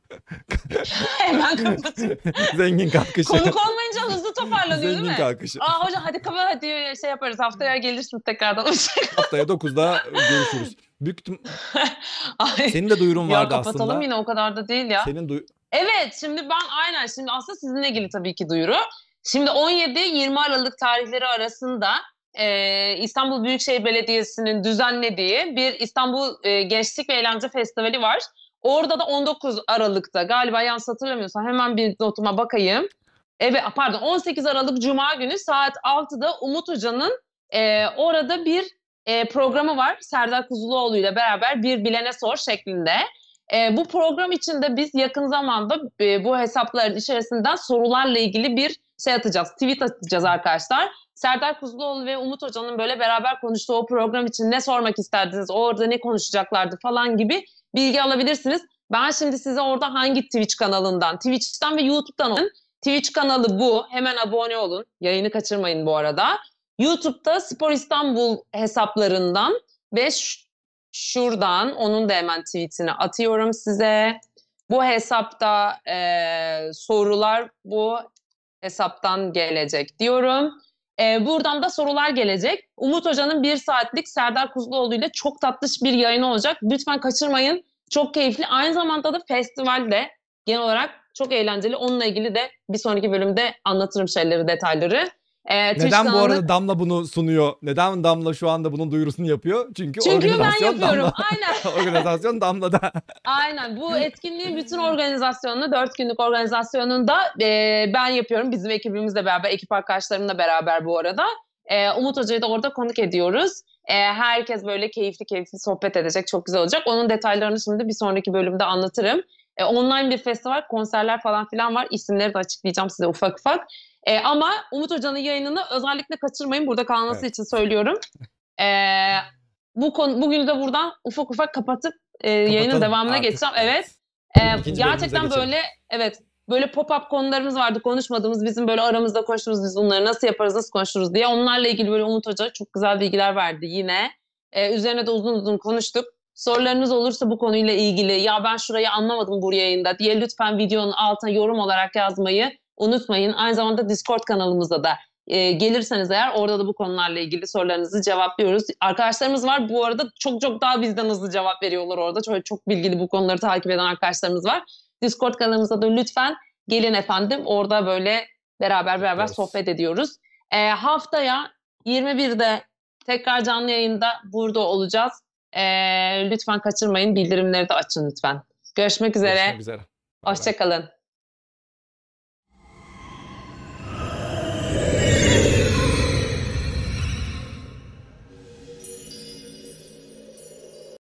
Hemen kapatıyorum. Zengin kalkışı. Konuk olmayınca hızlı toparlanıyor değil Zengin mi? kalkışı. Aa hocam hadi kapat hadi şey yaparız. Haftaya gelirsin tekrardan. Haftaya 9'da görüşürüz. Büyük senin de duyurun Ya vardı kapatalım aslında. yine o kadar da değil ya. Senin duy- Evet şimdi ben aynen şimdi aslında sizinle ilgili tabii ki duyuru. Şimdi 17-20 Aralık tarihleri arasında e, İstanbul Büyükşehir Belediyesi'nin düzenlediği bir İstanbul e, Gençlik ve Eğlence Festivali var. Orada da 19 Aralık'ta galiba yanlış hatırlamıyorsam hemen bir notuma bakayım. Evet pardon 18 Aralık Cuma günü saat 6'da Umut Hoca'nın e, orada bir e, programı var. Serdar Kuzuloğlu ile beraber bir bilene sor şeklinde. E, bu program içinde biz yakın zamanda e, bu hesapların içerisinden sorularla ilgili bir şey atacağız. Tweet atacağız arkadaşlar. Serdar Kuzuloğlu ve Umut Hoca'nın böyle beraber konuştuğu o program için ne sormak isterdiniz, orada ne konuşacaklardı falan gibi bilgi alabilirsiniz. Ben şimdi size orada hangi Twitch kanalından, Twitch'ten ve YouTube'dan olun. Twitch kanalı bu. Hemen abone olun. Yayını kaçırmayın bu arada. YouTube'da Spor İstanbul hesaplarından ve şuradan onun da hemen tweetini atıyorum size. Bu hesapta e, sorular bu hesaptan gelecek diyorum. E, buradan da sorular gelecek. Umut Hoca'nın bir saatlik Serdar Kuzuloğlu ile çok tatlış bir yayın olacak. Lütfen kaçırmayın. Çok keyifli. Aynı zamanda da festivalde genel olarak çok eğlenceli. Onunla ilgili de bir sonraki bölümde anlatırım şeyleri, detayları. Ee, Neden bu arada Damla bunu sunuyor? Neden Damla şu anda bunun duyurusunu yapıyor? Çünkü, Çünkü organizasyon ben yapıyorum. Damla. Aynen. organizasyon Damla'da. Aynen. Bu etkinliğin bütün organizasyonunu, dört günlük organizasyonunda e, ben yapıyorum. Bizim ekibimizle beraber, ekip arkadaşlarımla beraber bu arada. E, Umut Hoca'yı da orada konuk ediyoruz. E, herkes böyle keyifli keyifli sohbet edecek. Çok güzel olacak. Onun detaylarını şimdi bir sonraki bölümde anlatırım. E, online bir festival, konserler falan filan var. İsimleri de açıklayacağım size ufak ufak. E, ama Umut Hoca'nın yayınını özellikle kaçırmayın. Burada kalması evet. için söylüyorum. E, bu konu bugün de buradan ufak ufak kapatıp e, yayının devamına artık. geçeceğim. Evet. E, gerçekten böyle evet böyle pop-up konularımız vardı konuşmadığımız bizim böyle aramızda konuştuğumuz biz bunları nasıl yaparız nasıl konuşuruz diye onlarla ilgili böyle Umut Hoca çok güzel bilgiler verdi yine. Ee, üzerine de uzun uzun konuştuk. Sorularınız olursa bu konuyla ilgili ya ben şurayı anlamadım bu yayında diye lütfen videonun altına yorum olarak yazmayı unutmayın. Aynı zamanda Discord kanalımızda da e, gelirseniz eğer orada da bu konularla ilgili sorularınızı cevaplıyoruz. Arkadaşlarımız var bu arada çok çok daha bizden hızlı cevap veriyorlar orada. Çok, çok bilgili bu konuları takip eden arkadaşlarımız var. Discord kanalımıza da lütfen gelin efendim. Orada böyle beraber beraber evet. sohbet ediyoruz. E, haftaya 21'de tekrar canlı yayında burada olacağız. E, lütfen kaçırmayın. Bildirimleri de açın lütfen. Görüşmek üzere. Görüşmek üzere. Hoşçakalın.